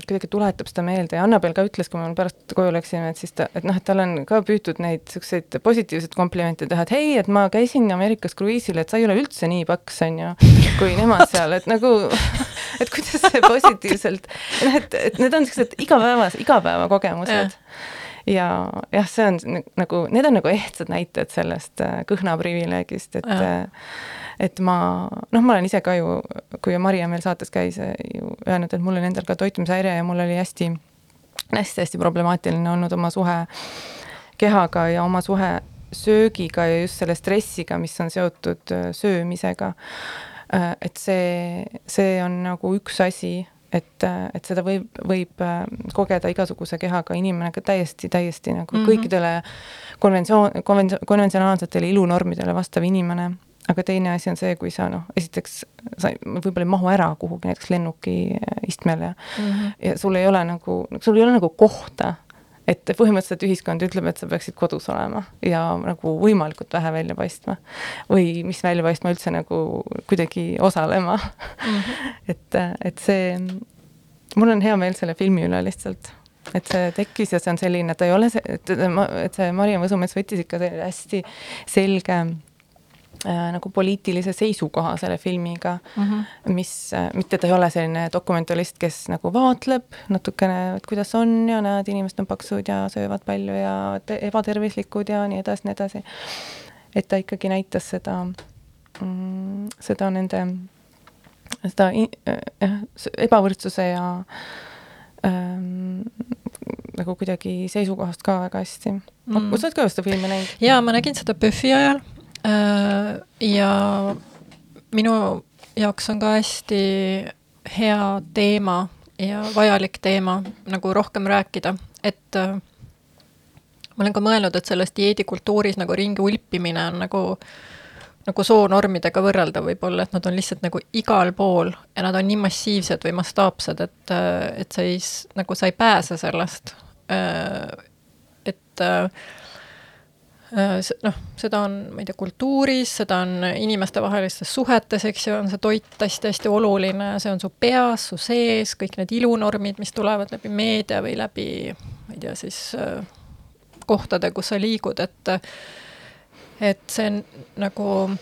Speaker 1: kuidagi tuletab seda meelde. Ja Annabel ka ütles, kui me pärast koju läksime, et siis ta, et noh, et tal on ka püütud neid niisuguseid positiivseid komplimente teha, et hei, et ma käisin Ameerikas kruiisil, et sa ei ole üldse nii paks, on ju, kui nemad seal, et nagu, et kuidas see positiivselt, noh, et, et need on niisugused igapäevas, igapäevakogemused. Ja jah, see on nagu, need on nagu ehtsad näited sellest äh, kõhna privileegist, et ja et ma, noh, ma olen ise ka ju, kui Maria meil saates käis, ju öelnud, et mul oli endal ka toitumishäire ja mul oli hästi, hästi-hästi problemaatiline olnud oma suhe kehaga ja oma suhe söögiga ja just selle stressiga, mis on seotud äh, söömisega. Äh, et see, see on nagu üks asi, et, et seda võib, võib äh, kogeda igasuguse kehaga inimene ka täiesti, täiesti nagu mm -hmm. kõikidele konventsioon, konventsioon, konventsionaalsetele ilunormidele vastav inimene aga teine asi on see, kui sa noh, esiteks sa võib-olla ei mahu ära kuhugi näiteks lennuki istmele mm -hmm. ja sul ei ole nagu, sul ei ole nagu kohta, et põhimõtteliselt ühiskond ütleb, et sa peaksid kodus olema ja nagu võimalikult vähe välja paistma. või mis välja paistma üldse nagu kuidagi osalema mm. -hmm. et, et see, mul on hea meel selle filmi üle lihtsalt et see tekkis ja see on selline, ta ei ole see, et, et see Maria Võsumets võttis ikka hästi selge äh, nagu poliitilise seisukoha selle filmiga mm,
Speaker 2: Mhm.
Speaker 1: mis äh,, mitte ta ei ole selline dokumentalist, kes nagu vaatleb natukene, et kuidas on ja näed, inimesed on paksud ja söövad palju ja te- ebatervislikud ja nii edasi, nii edasi. et ta ikkagi näitas seda mm,, seda nende, seda äh, jah, s- ebavõrdsuse ja ähm, nagu kuidagi seisukohast ka väga hästi mm.. Sa oled ka seda filmi näinud?
Speaker 2: jaa, ma nägin seda PÖFFi ajal äh, ja minu jaoks on ka hästi hea teema ja vajalik teema nagu rohkem rääkida, et äh, ma olen ka mõelnud, et selles dieedikultuuris nagu ringi ulpimine on nagu nagu soonormidega võrreldav võib-olla, et nad on lihtsalt nagu igal pool ja nad on nii massiivsed või mastaapsed, et, et sa ei, nagu sa ei pääse sellest. et äh, noh, seda on, ma ei tea, kultuuris, seda on inimestevahelistes suhetes, eks ju, on see toit hästi-hästi oluline, see on su peas, su sees, kõik need ilunormid, mis tulevad läbi meedia või läbi, ma ei tea, siis äh, kohtade, kus sa liigud, et et see on nagu äh,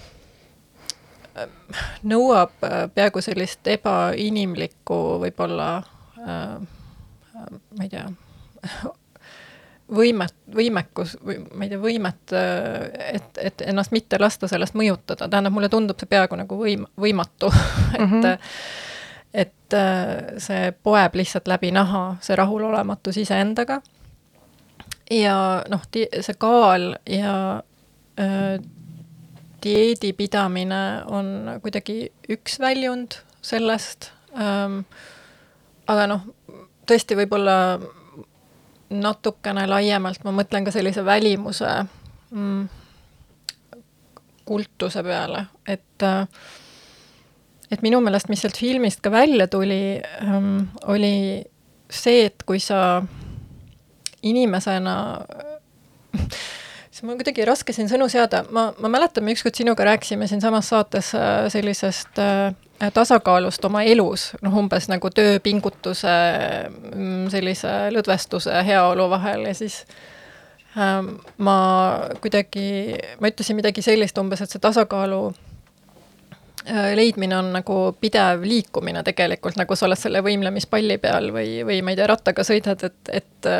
Speaker 2: nõuab äh, peaaegu sellist ebainimlikku võib-olla äh, äh, ma ei tea, võimet, võimekus või ma ei tea, võimet, et, et ennast mitte lasta sellest mõjutada, tähendab, mulle tundub see peaaegu nagu võim-, võimatu, et mm. -hmm. et äh, see poeb lihtsalt läbi naha, see rahulolematus iseendaga. ja noh, see kaal ja äh, dieedi pidamine on kuidagi üks väljund sellest ähm,. aga noh, tõesti võib-olla natukene laiemalt ma mõtlen ka sellise välimuse mm, kultuse peale, et äh, et minu meelest, mis sealt filmist ka välja tuli ähm,, oli see, et kui sa inimesena siis mul on kuidagi raske siin sõnu seada, ma, ma mäletan, me ükskord sinuga rääkisime siinsamas saates äh, sellisest äh, tasakaalust oma elus, noh umbes nagu tööpingutuse, sellise lõdvestuse heaolu vahel ja siis ähm, ma kuidagi, ma ütlesin midagi sellist umbes, et see tasakaalu äh, leidmine on nagu pidev liikumine tegelikult, nagu sa oled selle võimlemispalli peal või, või ma ei tea, rattaga sõidad, et, et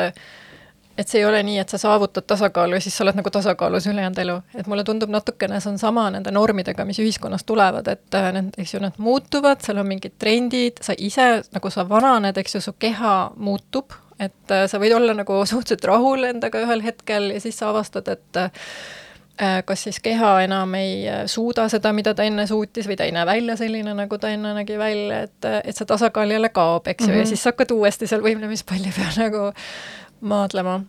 Speaker 2: et see ei ole nii, et sa saavutad tasakaalu ja siis sa oled nagu tasakaalus ülejäänud elu. et mulle tundub natukene, see on sama nende normidega, mis ühiskonnas tulevad, et äh, need, eks ju, need muutuvad, seal on mingid trendid, sa ise, nagu sa vananed, eks ju, su keha muutub, et äh, sa võid olla nagu suhteliselt rahul endaga ühel hetkel ja siis sa avastad, et äh, kas siis keha enam ei suuda seda, mida ta enne suutis või ta ei näe välja selline, nagu ta enne nägi välja, et, et see tasakaal jälle kaob, eks ju mm, -hmm. ja siis sa hakkad uuesti seal võimlemispalli peal nagu maadlema.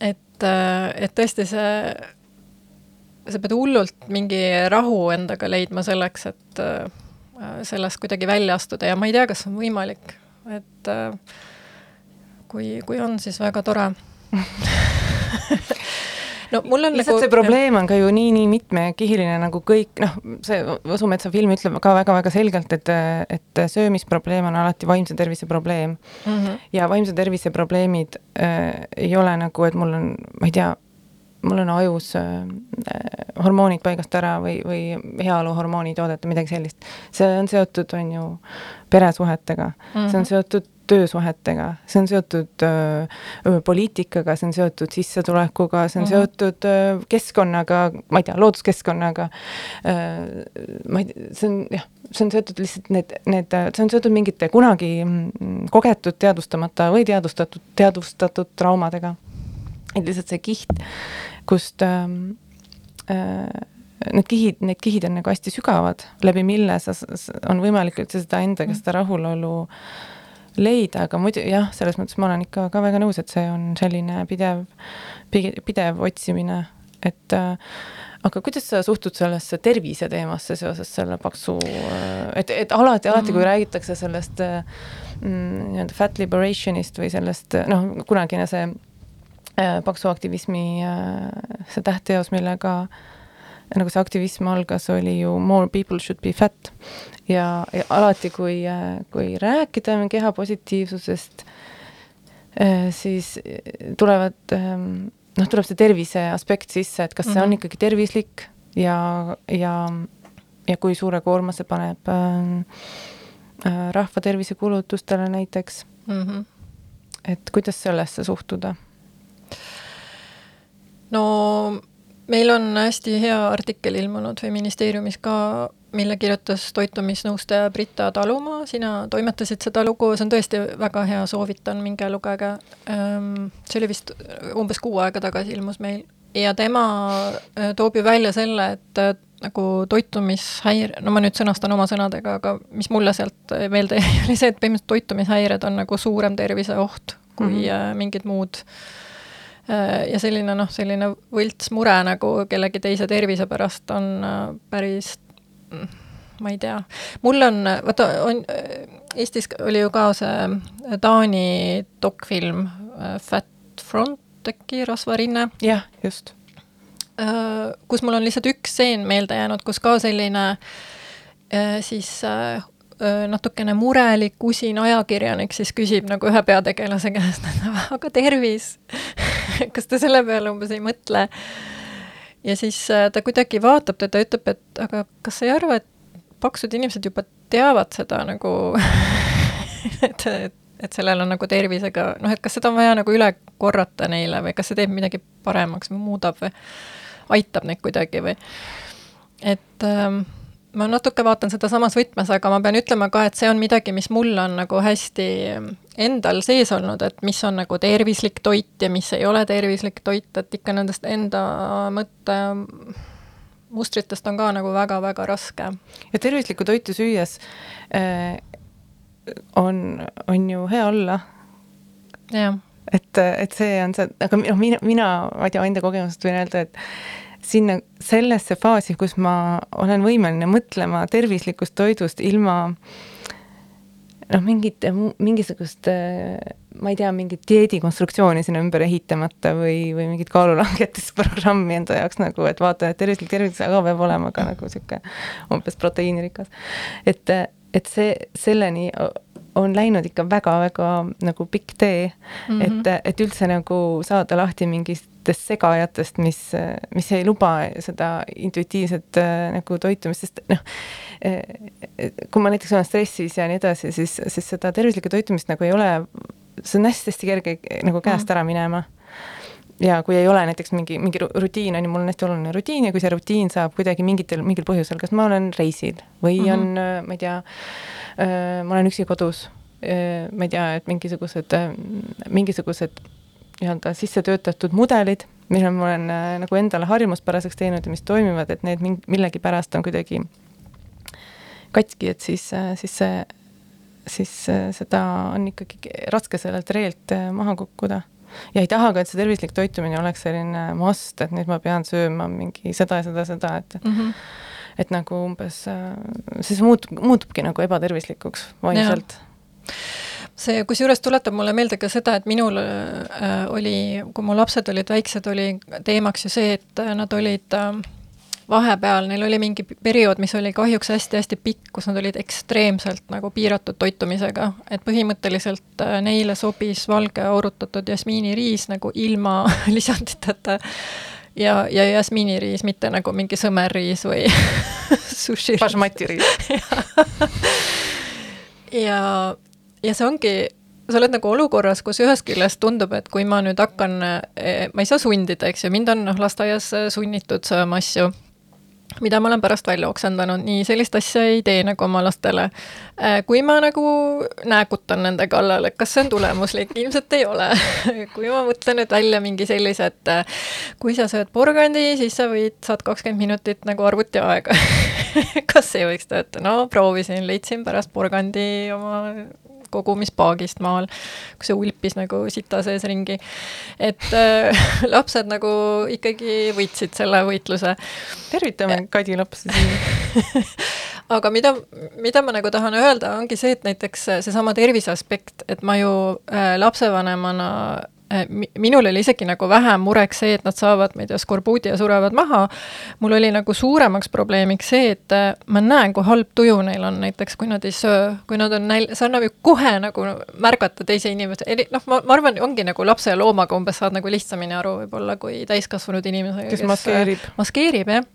Speaker 2: et, et tõesti see, sa pead hullult mingi rahu endaga leidma selleks, et sellest kuidagi välja astuda ja ma ei tea, kas on võimalik, et kui, kui on, siis väga tore no mul on
Speaker 1: lihtsalt nagu, see probleem on ka ju nii, nii mitmekihiline nagu kõik, noh, see Võsumetsa film ütleb ka väga-väga selgelt, et, et söömisprobleem on alati vaimse tervise probleem mm. -hmm. ja vaimse tervise probleemid äh, ei ole nagu, et mul on, ma ei tea, mul on ajus äh, hormoonid paigast ära või, või heaoluhormooni toodete, midagi sellist. see on seotud, on ju, peresuhetega mm, -hmm. see on seotud töösuhetega, see on seotud öö, poliitikaga, see on seotud sissetulekuga, see on mm -hmm. seotud öö, keskkonnaga, ma ei tea, looduskeskkonnaga. ma ei tea, see on jah, see on seotud lihtsalt need, need, see on seotud mingite kunagi kogetud, teadvustamata või teadvustatud, teadvustatud traumadega. et lihtsalt see kiht, kust ähm, äh, need kihid, need kihid on nagu hästi sügavad, läbi mille sa, on võimalik üldse seda endaga, seda rahulolu leida, aga muidu jah, selles mõttes ma olen ikka ka väga nõus, et see on selline pidev, pidev otsimine, et äh, aga kuidas sa suhtud sellesse tervise teemasse seoses selle paksu, et, et alati, alati, kui räägitakse sellest mm, nii-öelda fat liberation'ist või sellest, noh, kunagine see äh, paksuaktivismi äh, see tähtteos, millega nagu see aktivism algas, oli ju More people should be fat ja, ja alati, kui, kui rääkida keha positiivsusest, siis tulevad, noh, tuleb see tervise aspekt sisse, et kas see on ikkagi tervislik ja, ja, ja kui suure koorma see paneb äh, äh, rahva tervisekulutustele näiteks
Speaker 2: mm. -hmm.
Speaker 1: et kuidas sellesse suhtuda?
Speaker 2: no meil on hästi hea artikkel ilmunud või ministeeriumis ka, mille kirjutas toitumisnõustaja Brita Talumaa, sina toimetasid seda lugu, see on tõesti väga hea, soovitan, minge lugege. Ehm, see oli vist umbes kuu aega tagasi ilmus meil ja tema äh, toob ju välja selle, et äh, nagu toitumishäire, no ma nüüd sõnastan oma sõnadega, aga mis mulle sealt meelde jäi, oli see, et põhimõtteliselt toitumishäired on nagu suurem terviseoht kui mm -hmm. mingid muud ja selline noh, selline võltsmure nagu kellegi teise tervise pärast on päris, ma ei tea, mul on, vaata, on, Eestis oli ju ka see Taani dokfilm Fat Front, äkki Rasvarinne.
Speaker 1: jah, just.
Speaker 2: Äh, kus mul on lihtsalt üks stseen meelde jäänud, kus ka selline äh, siis äh, natukene murelik, usin ajakirjanik siis küsib nagu ühe peategelase käest, aga tervis kas te selle peale umbes ei mõtle? ja siis ta kuidagi vaatab teda, ütleb, et aga kas sa ei arva, et paksud inimesed juba teavad seda nagu et, et et sellel on nagu tervisega, noh, et kas seda on vaja nagu üle korrata neile või kas see teeb midagi paremaks või muudab või aitab neid kuidagi või et ähm, ma natuke vaatan seda samas võtmes, aga ma pean ütlema ka, et see on midagi, mis mul on nagu hästi endal sees olnud, et mis on nagu tervislik toit ja mis ei ole tervislik toit, et ikka nendest enda mõtte mustritest on ka nagu väga-väga raske.
Speaker 1: ja tervislikku toitu süües äh, on, on ju hea olla.
Speaker 2: jah.
Speaker 1: et, et see on see, aga noh, mina, mina, ma ei tea, enda kogemusest võin öelda, et sinna, sellesse faasi, kus ma olen võimeline mõtlema tervislikust toidust ilma noh, mingit, mingisugust ma ei tea, mingit dieedikonstruktsiooni sinna ümber ehitamata või, või mingit kaalulangetusprogrammi enda jaoks nagu, et vaata, et tervislik tervis ka peab olema ka nagu niisugune umbes proteiinirikas. et et see, selleni on läinud ikka väga-väga nagu pikk tee mm, -hmm. et, et üldse nagu saada lahti mingitest segajatest, mis, mis ei luba seda intuitiivset nagu toitumist, sest noh, kui ma näiteks olen stressis ja nii edasi, siis, siis seda tervislikku toitumist nagu ei ole, see on hästi-hästi kerge nagu käest mm -hmm. ära minema ja kui ei ole näiteks mingi, mingi rutiin on ju, mul on hästi oluline rutiin ja kui see rutiin saab kuidagi mingitel, mingil põhjusel, kas ma olen reisil või mm -hmm. on, äh, ma ei tea, äh, ma olen üksi kodus, äh, ma ei tea, et mingisugused, mingisugused nii-öelda sisse töötatud mudelid, mille ma olen nagu endale harjumuspäraseks teinud ja mis toimivad, et need mingi, millegipärast on kuidagi katki, et siis, siis see, siis seda on ikkagi raske sellelt reelt maha kukkuda ja ei taha ka, et see tervislik toitumine oleks selline must, et nüüd ma pean sööma mingi seda ja seda, seda, et mm -hmm. et nagu umbes, äh, siis muutub, muutubki nagu ebatervislikuks vaimselt
Speaker 2: see kusjuures tuletab mulle meelde ka seda, et minul äh, oli, kui mu lapsed olid väiksed, oli teemaks ju see, et nad olid äh, vahepeal neil oli mingi periood, mis oli kahjuks hästi-hästi pikk, kus nad olid ekstreemselt nagu piiratud toitumisega, et põhimõtteliselt äh, neile sobis valge aurutatud jasmiiniriis nagu ilma lisanditeta. Ja, ja jasmiiniriis, mitte nagu mingi sõmerriis või sushi.
Speaker 1: Basmati riis.
Speaker 2: Ja, ja see ongi sa oled nagu olukorras, kus ühest küljest tundub, et kui ma nüüd hakkan, eh, ma ei saa sundida, eks ju, mind on noh, lasteaias sunnitud sööma asju mida ma olen pärast välja oksendanud, nii sellist asja ei tee nagu oma lastele. Äh, kui ma nagu nääkutan nende kallal, et kas see on tulemuslik, ilmselt ei ole. kui ma mõtlen nüüd välja mingi sellise, et äh, kui sa sööd porgandi, siis sa võid, saad kakskümmend minutit nagu arvutiaega kas see võiks töötada? no proovisin, leidsin pärast porgandi oma kogumispaagist maal, kus see ulpis nagu sita sees ringi. et äh, lapsed nagu ikkagi võitsid selle võitluse.
Speaker 1: tervitame Kadi lapsi siin
Speaker 2: aga mida, mida ma nagu tahan öelda, ongi see, et näiteks seesama tervise aspekt, et ma ju äh, lapsevanemana minul oli isegi nagu vähem mureks see, et nad saavad, ma ei tea, skorbuudi ja surevad maha. mul oli nagu suuremaks probleemiks see, et äh, ma näen, kui halb tuju neil on, näiteks kui nad ei söö, kui nad on näil-, see annab ju kohe nagu märgata teise inimese, noh, ma, ma arvan, ongi nagu lapse ja loomaga umbes saad nagu lihtsamini aru võib-olla kui täiskasvanud inimesega.
Speaker 1: kes maskeerib.
Speaker 2: maskeerib, jah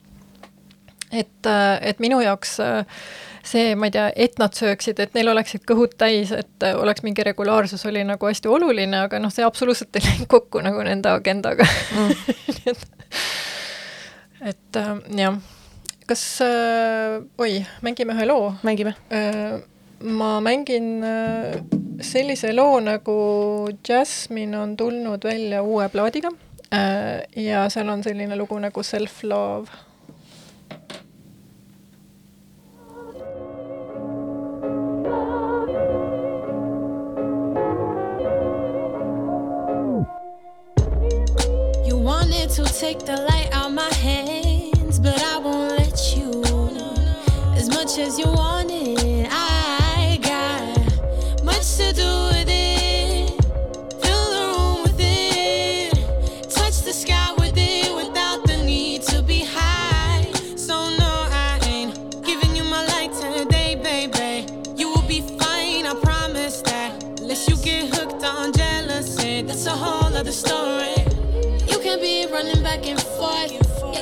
Speaker 2: et, et minu jaoks äh, see, ma ei tea, et nad sööksid, et neil oleksid kõhud täis, et oleks mingi regulaarsus, oli nagu hästi oluline, aga noh, see absoluutselt ei läinud kokku nagu nende agendaga mm. et, et äh, jah, kas äh,, oi, mängime ühe loo?
Speaker 1: mängime
Speaker 2: äh,. ma mängin äh, sellise loo nagu Jasmine on tulnud välja uue plaadiga äh, ja seal on selline lugu nagu Self Love
Speaker 4: take the light out my hands, but I won't let you. As much as you want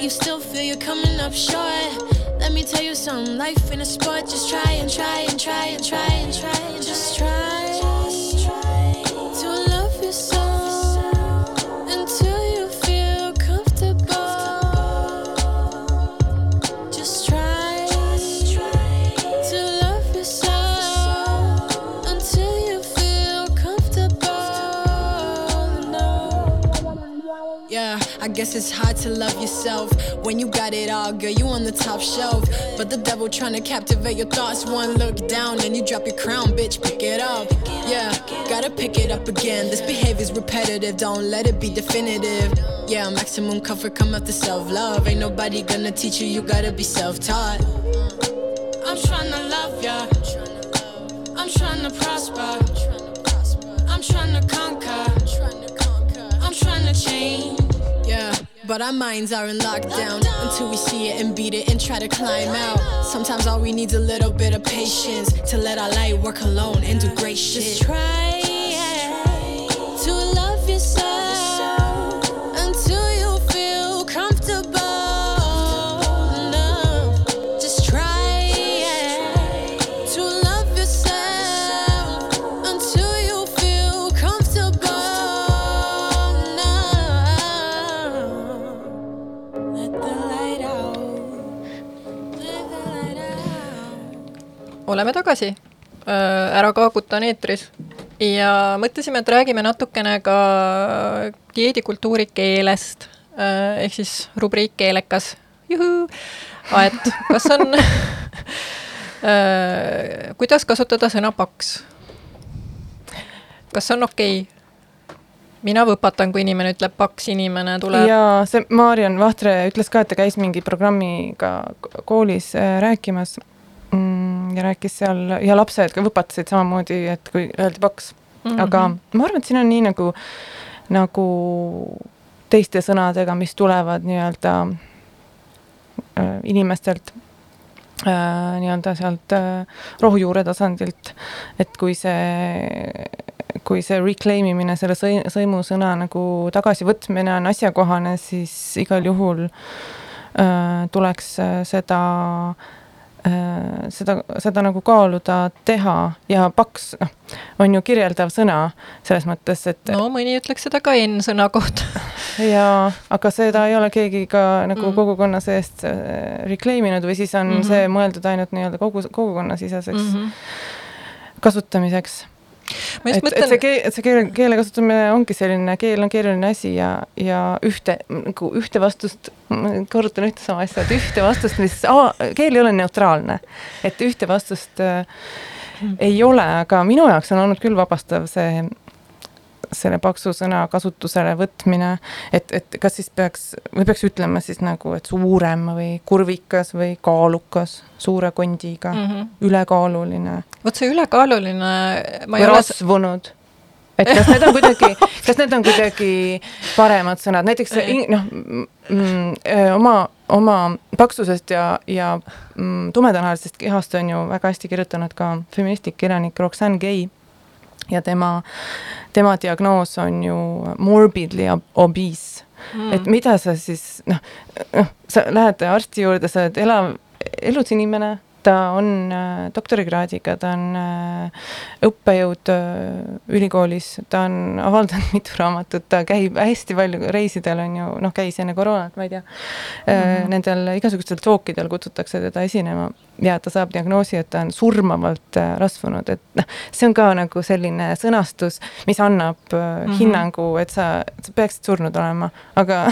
Speaker 4: you still feel you're coming up short. Let me tell you something, life in a sport, just try and try and try and try and try and try. Guess it's hard to love yourself when you got it all, girl. You on the top shelf, but the devil trying to captivate your thoughts. One look down and you drop your crown, bitch. Pick it up, yeah. Gotta pick it up again. This behavior's repetitive. Don't let it be definitive. Yeah, maximum comfort come after self love. Ain't nobody gonna teach you. You gotta be self taught. I'm trying to love ya. I'm trying to prosper. I'm trying to conquer. I'm trying to change. But our minds are in lockdown until we see it and beat it and try to climb out. Sometimes all we need's a little bit of patience to let our light work alone and do great shit. Just try
Speaker 2: oleme tagasi. Ära kaaguta on eetris ja mõtlesime, et räägime natukene ka dieedikultuuri keelest ehk siis rubriik keelekas. et kas on kuidas kasutada sõna paks? kas on okei okay? mina võpatan, kui inimene ütleb paks inimene tuleb.
Speaker 1: ja see Marion Vahtre ütles ka, et ta käis mingi programmiga koolis äh, rääkimas ja rääkis seal ja lapsed ka võpatasid samamoodi, et kui öeldi paks mm. -hmm. aga ma arvan, et siin on nii nagu, nagu teiste sõnadega, mis tulevad nii-öelda äh, inimestelt äh, nii-öelda sealt äh, rohujuure tasandilt, et kui see kui see reclaim imine, selle sõi-, sõimusõna nagu tagasivõtmine on asjakohane, siis igal juhul äh, tuleks äh, seda äh,, seda, seda nagu kaaluda, teha ja paks, noh, on ju kirjeldav sõna selles mõttes, et
Speaker 2: no mõni ütleks seda ka N-sõna kohta
Speaker 1: jaa, aga seda ei ole keegi ka nagu mm. kogukonna seest äh, reclaim inud või siis on mm -hmm. see mõeldud ainult nii-öelda kogu, kogukonnasiseseks mm -hmm. kasutamiseks et, mõtlen... et see keel, et see keele, keele kasutamine ongi selline, keel on keeruline asi ja, ja ühte, nagu ühte vastust, korrutan ühte sama asja, et ühte vastust, mis, keel ei ole neutraalne, et ühte vastust äh, ei ole, aga minu jaoks on olnud küll vabastav see selle paksu sõna kasutusele võtmine, et, et kas siis peaks, või peaks ütlema siis nagu, et suurem või kurvikas või kaalukas, suure kondiga mm, -hmm. ülekaaluline.
Speaker 2: vot see ülekaaluline,
Speaker 1: ma ei või ole rasvunud et kas need on kuidagi, kas need on kuidagi paremad sõnad, näiteks noh mm, oma, oma paksusest ja, ja mm, tumedanahalisest kehast on ju väga hästi kirjutanud ka feministlik kirjanik Roxanne Gay ja tema, tema diagnoos on ju morbidly obese mm., et mida sa siis noh, noh, sa lähed arsti juurde, sa oled elav, elus inimene ta on äh, doktorikraadiga, ta on äh, õppejõud äh, ülikoolis, ta on avaldanud mitu raamatut, ta käib hästi palju reisidel, on ju, noh, käis enne koroonat, ma ei tea mm, -hmm. nendel igasugustel talkidel kutsutakse teda esinema ja ta saab diagnoosi, et ta on surmavalt rasvunud, et noh, see on ka nagu selline sõnastus, mis annab mm -hmm. hinnangu, et sa, sa peaksid surnud olema, aga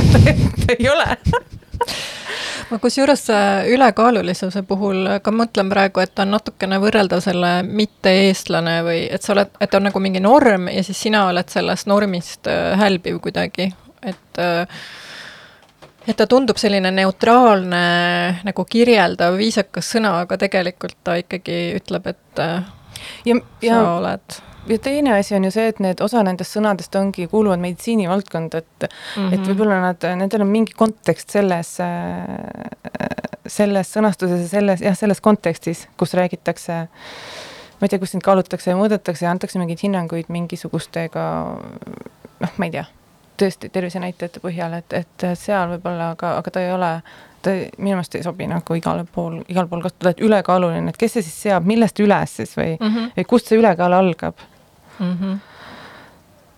Speaker 1: ta ei ole
Speaker 2: ma kusjuures ülekaalulisuse puhul ka mõtlen praegu, et on natukene võrreldav selle mitte-eestlane või et sa oled, et on nagu mingi norm ja siis sina oled sellest normist äh, hälbiv kuidagi, et äh, et ta tundub selline neutraalne nagu kirjeldav viisakas sõna, aga tegelikult ta ikkagi ütleb, et äh, ja, ja, sa oled
Speaker 1: ja teine asi on ju see, et need, osa nendest sõnadest ongi, kuuluvad meditsiinivaldkonda, et mm, -hmm. et mhm. võib-olla nad, nendel on mingi kontekst selles, selles sõnastuses ja selles, jah, selles kontekstis, kus räägitakse, ma ei tea, kus neid kaalutakse ja mõõdetakse ja antakse mingeid hinnanguid mingisugustega, noh, ma ei tea, tõesti tervisenäitajate põhjal, et, et seal võib-olla, aga, aga ta ei ole ta minu meelest ei sobi nagu igale pool, igal pool kasutada, et ülekaaluline, et kes see siis seab, millest üles siis või mm, -hmm. või kust see ülekaal algab mm.
Speaker 2: -hmm.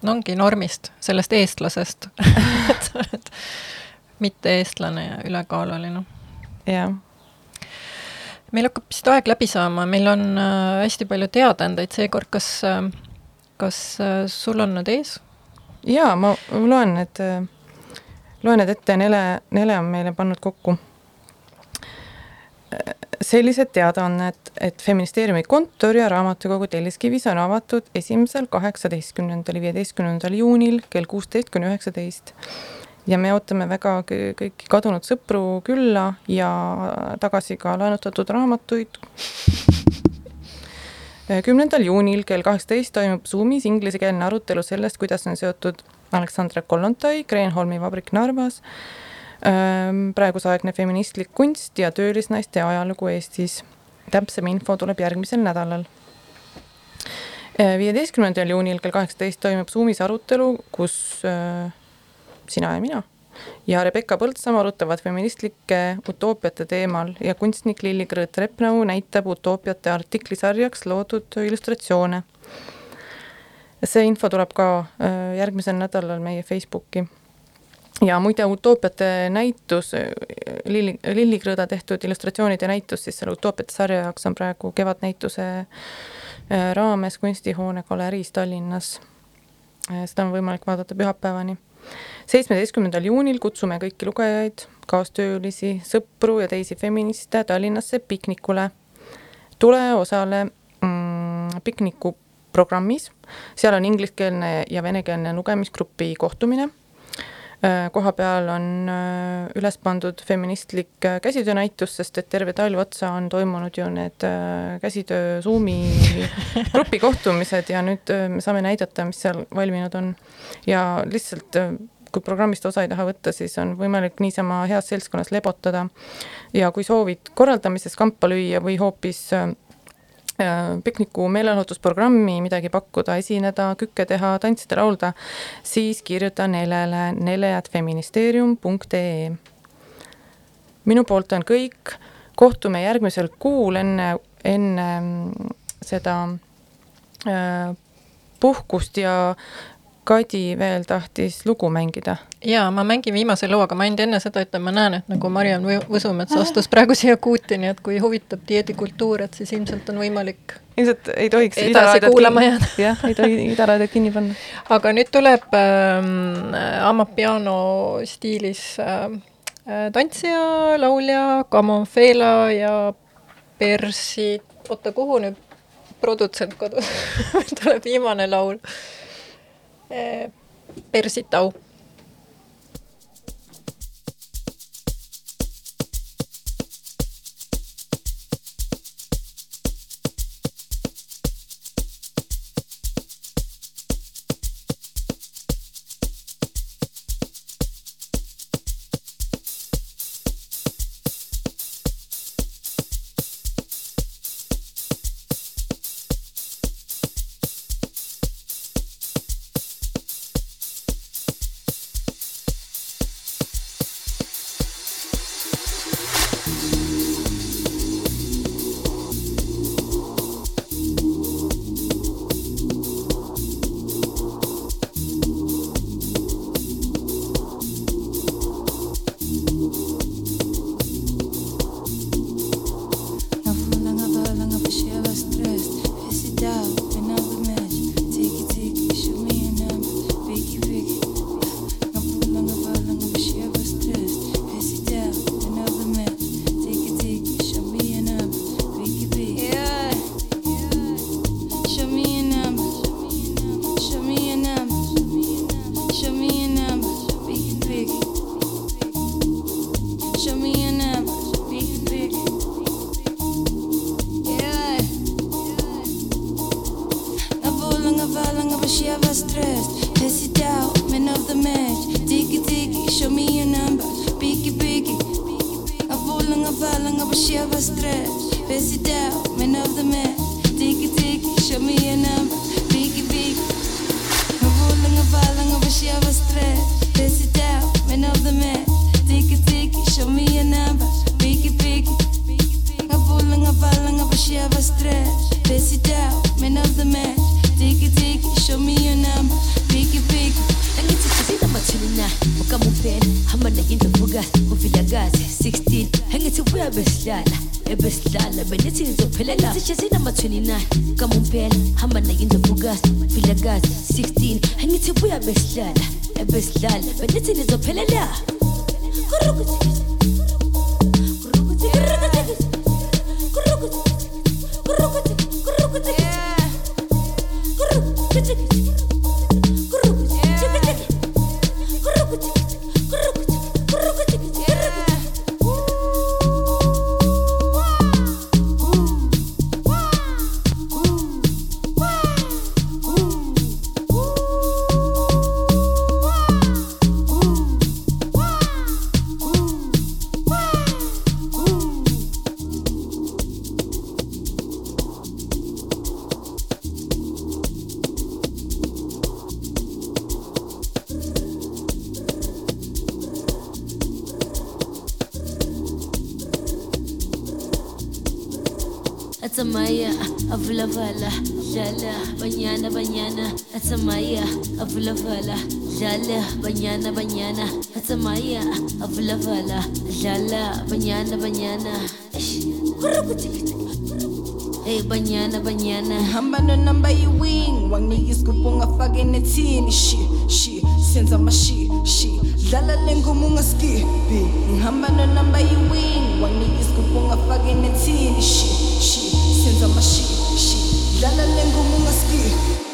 Speaker 2: no ongi normist, sellest eestlasest et sa oled mitte eestlane ja ülekaaluline.
Speaker 1: jah
Speaker 2: meil hakkab vist aeg läbi saama, meil on äh, hästi palju teadaandeid seekord, kas äh,, kas äh, sul on need ees?
Speaker 1: jaa, ma loen need, loen need ette, Nele, Nele on meile pannud kokku sellised teadaanned, et Feministeeriumi kontor ja raamatukogu Telliskivis on avatud esimesel, kaheksateistkümnendal viieteistkümnendal juunil kell kuusteist kuni üheksateist. ja me ootame väga kõiki kadunud sõpru külla ja tagasi ka laenutatud raamatuid. kümnendal juunil kell kaheksateist toimub Zoomis inglisekeelne arutelu sellest, kuidas on seotud Aleksandra Kollontai Kreenholmi vabrik Narvas praegusaegne feministlik kunst ja töölisnaiste ajalugu Eestis. täpsem info tuleb järgmisel nädalal. viieteistkümnendal juunil kell kaheksateist toimub Zoomis arutelu, kus äh, sina ja mina ja Rebecca Põldsam arutavad feministlike utoopiate teemal ja kunstnik Lilli Krõõt-Repnau näitab utoopiate artiklisarjaks loodud illustratsioone. see info tuleb ka järgmisel nädalal meie Facebooki ja muide, utoopiate näitus, Lilli, Lilli Krõõda tehtud illustratsioonide näitus siis selle utoopiate sarja jaoks on praegu kevadnäituse äh, raames Kunstihoone galeriis Tallinnas. Äh, seda on võimalik vaadata pühapäevani. seitsmeteistkümnendal juunil kutsume kõiki lugejaid, kaastöölisi, sõpru ja teisi feministe Tallinnasse piknikule. tule osale mm, pikniku programmis, seal on ingliskeelne ja venekeelne lugemisgrupi kohtumine koha peal on äh, üles pandud feministlik äh, käsitöönäitus, sest et terve talv otsa on toimunud ju need käsitöö Zoomi grupi kohtumised ja nüüd me saame näidata, mis seal valminud on. ja lihtsalt kui programmist osa ei taha võtta, siis on võimalik niisama heas seltskonnas lebotada. ja kui soovid korraldamises kampa lüüa või hoopis Äh, pikniku meelelahutusprogrammi, midagi pakkuda, esineda, kükke teha, tantsida, laulda, siis kirjuta Nelele nele.feministeerium.ee. minu poolt on kõik, kohtume järgmisel kuul enne, enne mm, seda äh, puhkust ja Kadi veel tahtis lugu mängida.
Speaker 2: jaa, ma mängin viimase loo, aga ma ainult enne seda ütlen, ma näen, et nagu Mariann Võsumets astus praegu siia kuuti, nii et kui huvitab dieedikultuur, et siis ilmselt on võimalik
Speaker 1: ilmselt ei tohiks
Speaker 2: edasi kuulama jääda.
Speaker 1: jah, ei tohi Ida raadiot kinni panna.
Speaker 2: aga nüüd tuleb ähm, Amapiano stiilis ähm, äh, tantsija, laulja, Camonfela ja Persi, oota, kuhu nüüd produtsent kodus tuleb viimane laul Persitau
Speaker 3: ebesidlala ebesidlala benithi ngizophelela. Sishesi number 29 kamumpela hamba naye indlovukazi vilakazi 16 angithi buya besidlala ebesidlala benithi nizophelela kurukuthi Afla fala, jala, banyana banyana, Hatamaya, afla fala, jala, banyana banyana. Hey banyana banyana. Hamba no number you wing. wangi niggas kupunga fagene
Speaker 5: tini teeny shit shit. Senza mashi shit. Dala lengo munga ski big. Hamba no number you wing. wangi niggas kupunga fagene tini teeny shit shit. Senza mashi shit. Dala lengo munga ski.